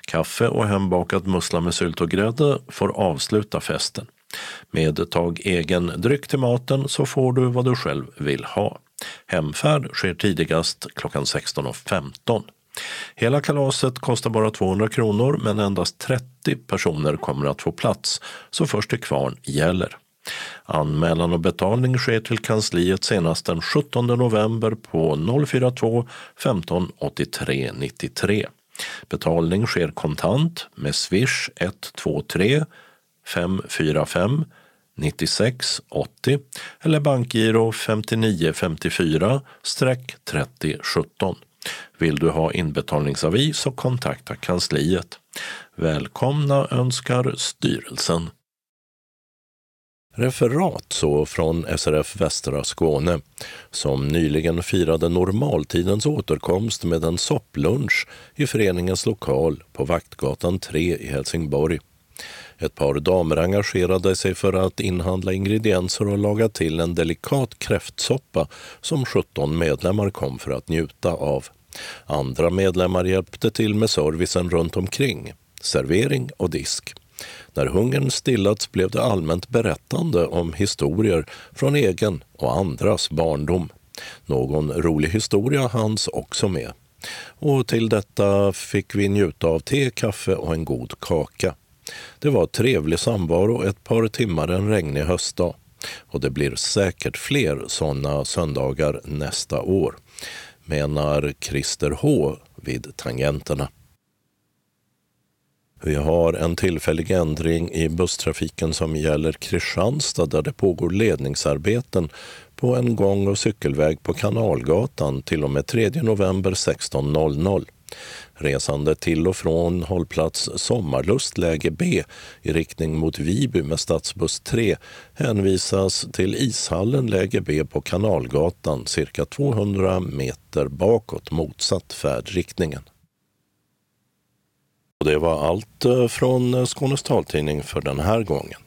Speaker 1: Kaffe och hembakad mussla med sylt och grädde får avsluta festen. Med tag egen dryck till maten så får du vad du själv vill ha. Hemfärd sker tidigast klockan 16.15. Hela kalaset kostar bara 200 kronor men endast 30 personer kommer att få plats, så först till kvarn gäller. Anmälan och betalning sker till kansliet senast den 17 november på 042 15 83 93. Betalning sker kontant med swish 123 545 96 80 eller bankgiro 59 54 30 17. Vill du ha inbetalningsavi så kontakta kansliet. Välkomna önskar styrelsen. Referat så från SRF Västra Skåne som nyligen firade normaltidens återkomst med en sopplunch i föreningens lokal på Vaktgatan 3 i Helsingborg. Ett par damer engagerade sig för att inhandla ingredienser och laga till en delikat kräftsoppa som 17 medlemmar kom för att njuta av. Andra medlemmar hjälpte till med servicen runt omkring, servering och disk. När hungern stillats blev det allmänt berättande om historier från egen och andras barndom. Någon rolig historia hanns också med. Och till detta fick vi njuta av te, kaffe och en god kaka. Det var trevlig samvaro ett par timmar en regnig höstdag. Och det blir säkert fler sådana söndagar nästa år, menar Christer H vid Tangenterna. Vi har en tillfällig ändring i busstrafiken som gäller Kristianstad där det pågår ledningsarbeten på en gång och cykelväg på Kanalgatan till och med 3 november 16.00. Resande till och från hållplats Sommarlust läge B i riktning mot Viby med stadsbuss 3 hänvisas till ishallen läge B på Kanalgatan cirka 200 meter bakåt motsatt färdriktningen. Och det var allt eh, från Skånes taltidning för den här gången.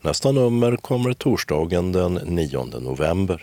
Speaker 1: Nästa nummer kommer torsdagen den 9 november.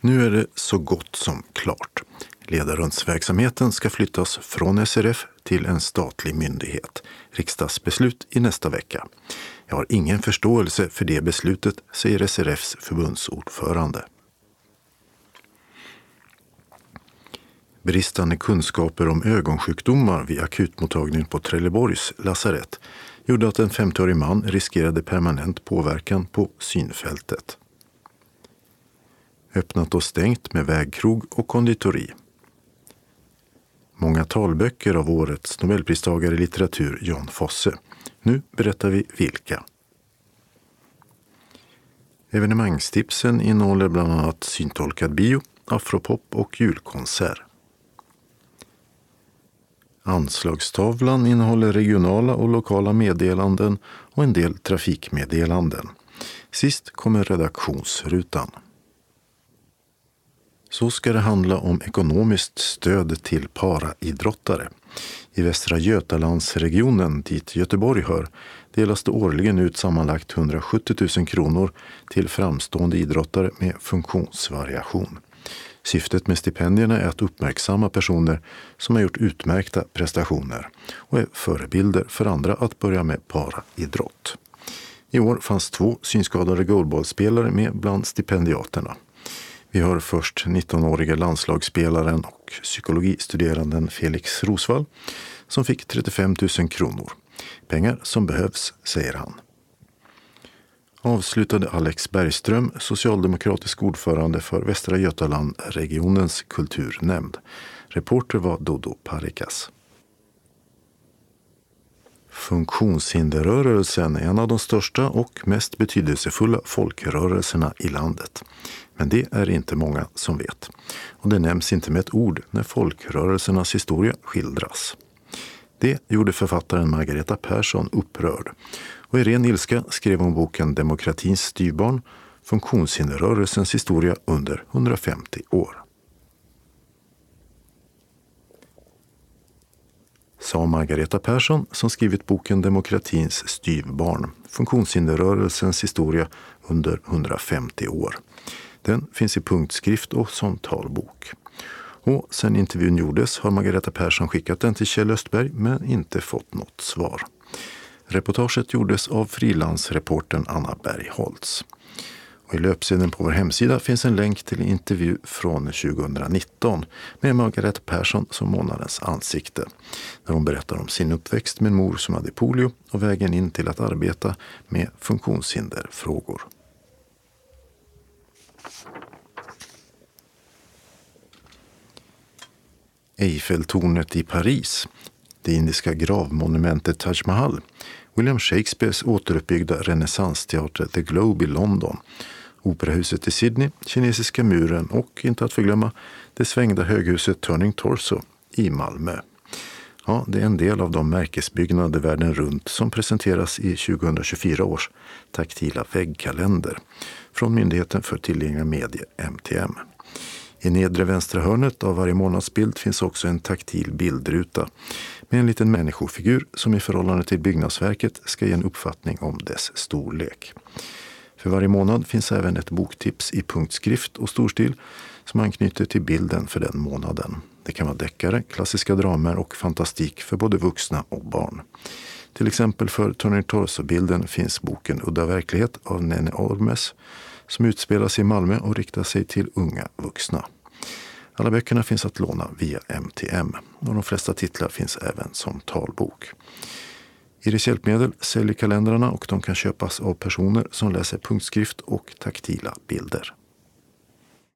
Speaker 2: Nu är det så gott som klart. Ledarhundsverksamheten ska flyttas från SRF till en statlig myndighet. Riksdagsbeslut i nästa vecka. Jag har ingen förståelse för det beslutet, säger SRFs förbundsordförande. Bristande kunskaper om ögonsjukdomar vid akutmottagningen på Trelleborgs lasarett gjorde att en 50-årig man riskerade permanent påverkan på synfältet. Öppnat och stängt med vägkrog och konditori. Många talböcker av årets nobelpristagare i litteratur Jan Fosse. Nu berättar vi vilka. Evenemangstipsen innehåller bland annat syntolkad bio, afropop och julkonsert. Anslagstavlan innehåller regionala och lokala meddelanden och en del trafikmeddelanden. Sist kommer redaktionsrutan. Så ska det handla om ekonomiskt stöd till paraidrottare. I Västra Götalandsregionen, dit Göteborg hör, delas det årligen ut sammanlagt 170 000 kronor till framstående idrottare med funktionsvariation. Syftet med stipendierna är att uppmärksamma personer som har gjort utmärkta prestationer och är förebilder för andra att börja med paraidrott. I år fanns två synskadade goalballspelare med bland stipendiaterna. Vi hör först 19-årige landslagsspelaren och psykologistuderanden Felix Rosvall som fick 35 000 kronor. Pengar som behövs, säger han. Avslutade Alex Bergström, socialdemokratisk ordförande för Västra Götaland-regionens kulturnämnd. Reporter var Dodo Parikas. Funktionshinderrörelsen är en av de största och mest betydelsefulla folkrörelserna i landet. Men det är inte många som vet. Och det nämns inte med ett ord när folkrörelsernas historia skildras. Det gjorde författaren Margareta Persson upprörd. Och i ren ilska skrev hon boken Demokratins styrbarn, funktionshinderrörelsens historia under 150 år. Sa Margareta Persson som skrivit boken Demokratins styvbarn, funktionshinderrörelsens historia under 150 år. Den finns i punktskrift och som talbok. Och sen intervjun gjordes har Margareta Persson skickat den till Kjell Östberg men inte fått något svar. Reportaget gjordes av frilansreportern Anna Bergholtz. Och I löpsedeln på vår hemsida finns en länk till en intervju från 2019 med Margareta Persson som månadens ansikte. Där hon berättar om sin uppväxt med en mor som hade polio och vägen in till att arbeta med funktionshinderfrågor. Eiffeltornet i Paris, det indiska gravmonumentet Taj Mahal, William Shakespeares återuppbyggda renässansteater The Globe i London, Operahuset i Sydney, Kinesiska muren och, inte att förglömma, det svängda höghuset Turning Torso i Malmö. Ja, det är en del av de märkesbyggnader världen runt som presenteras i 2024 års taktila väggkalender från Myndigheten för tillgängliga medier, MTM. I nedre vänstra hörnet av varje månadsbild finns också en taktil bildruta med en liten människofigur som i förhållande till byggnadsverket ska ge en uppfattning om dess storlek. För varje månad finns även ett boktips i punktskrift och storstil som anknyter till bilden för den månaden. Det kan vara deckare, klassiska dramer och fantastik för både vuxna och barn. Till exempel för Tony Torso-bilden finns boken Udda verklighet av Nene Ormes som utspelar sig i Malmö och riktar sig till unga vuxna. Alla böckerna finns att låna via MTM och de flesta titlar finns även som talbok. Iris Hjälpmedel säljer kalendrarna och de kan köpas av personer som läser punktskrift och taktila bilder.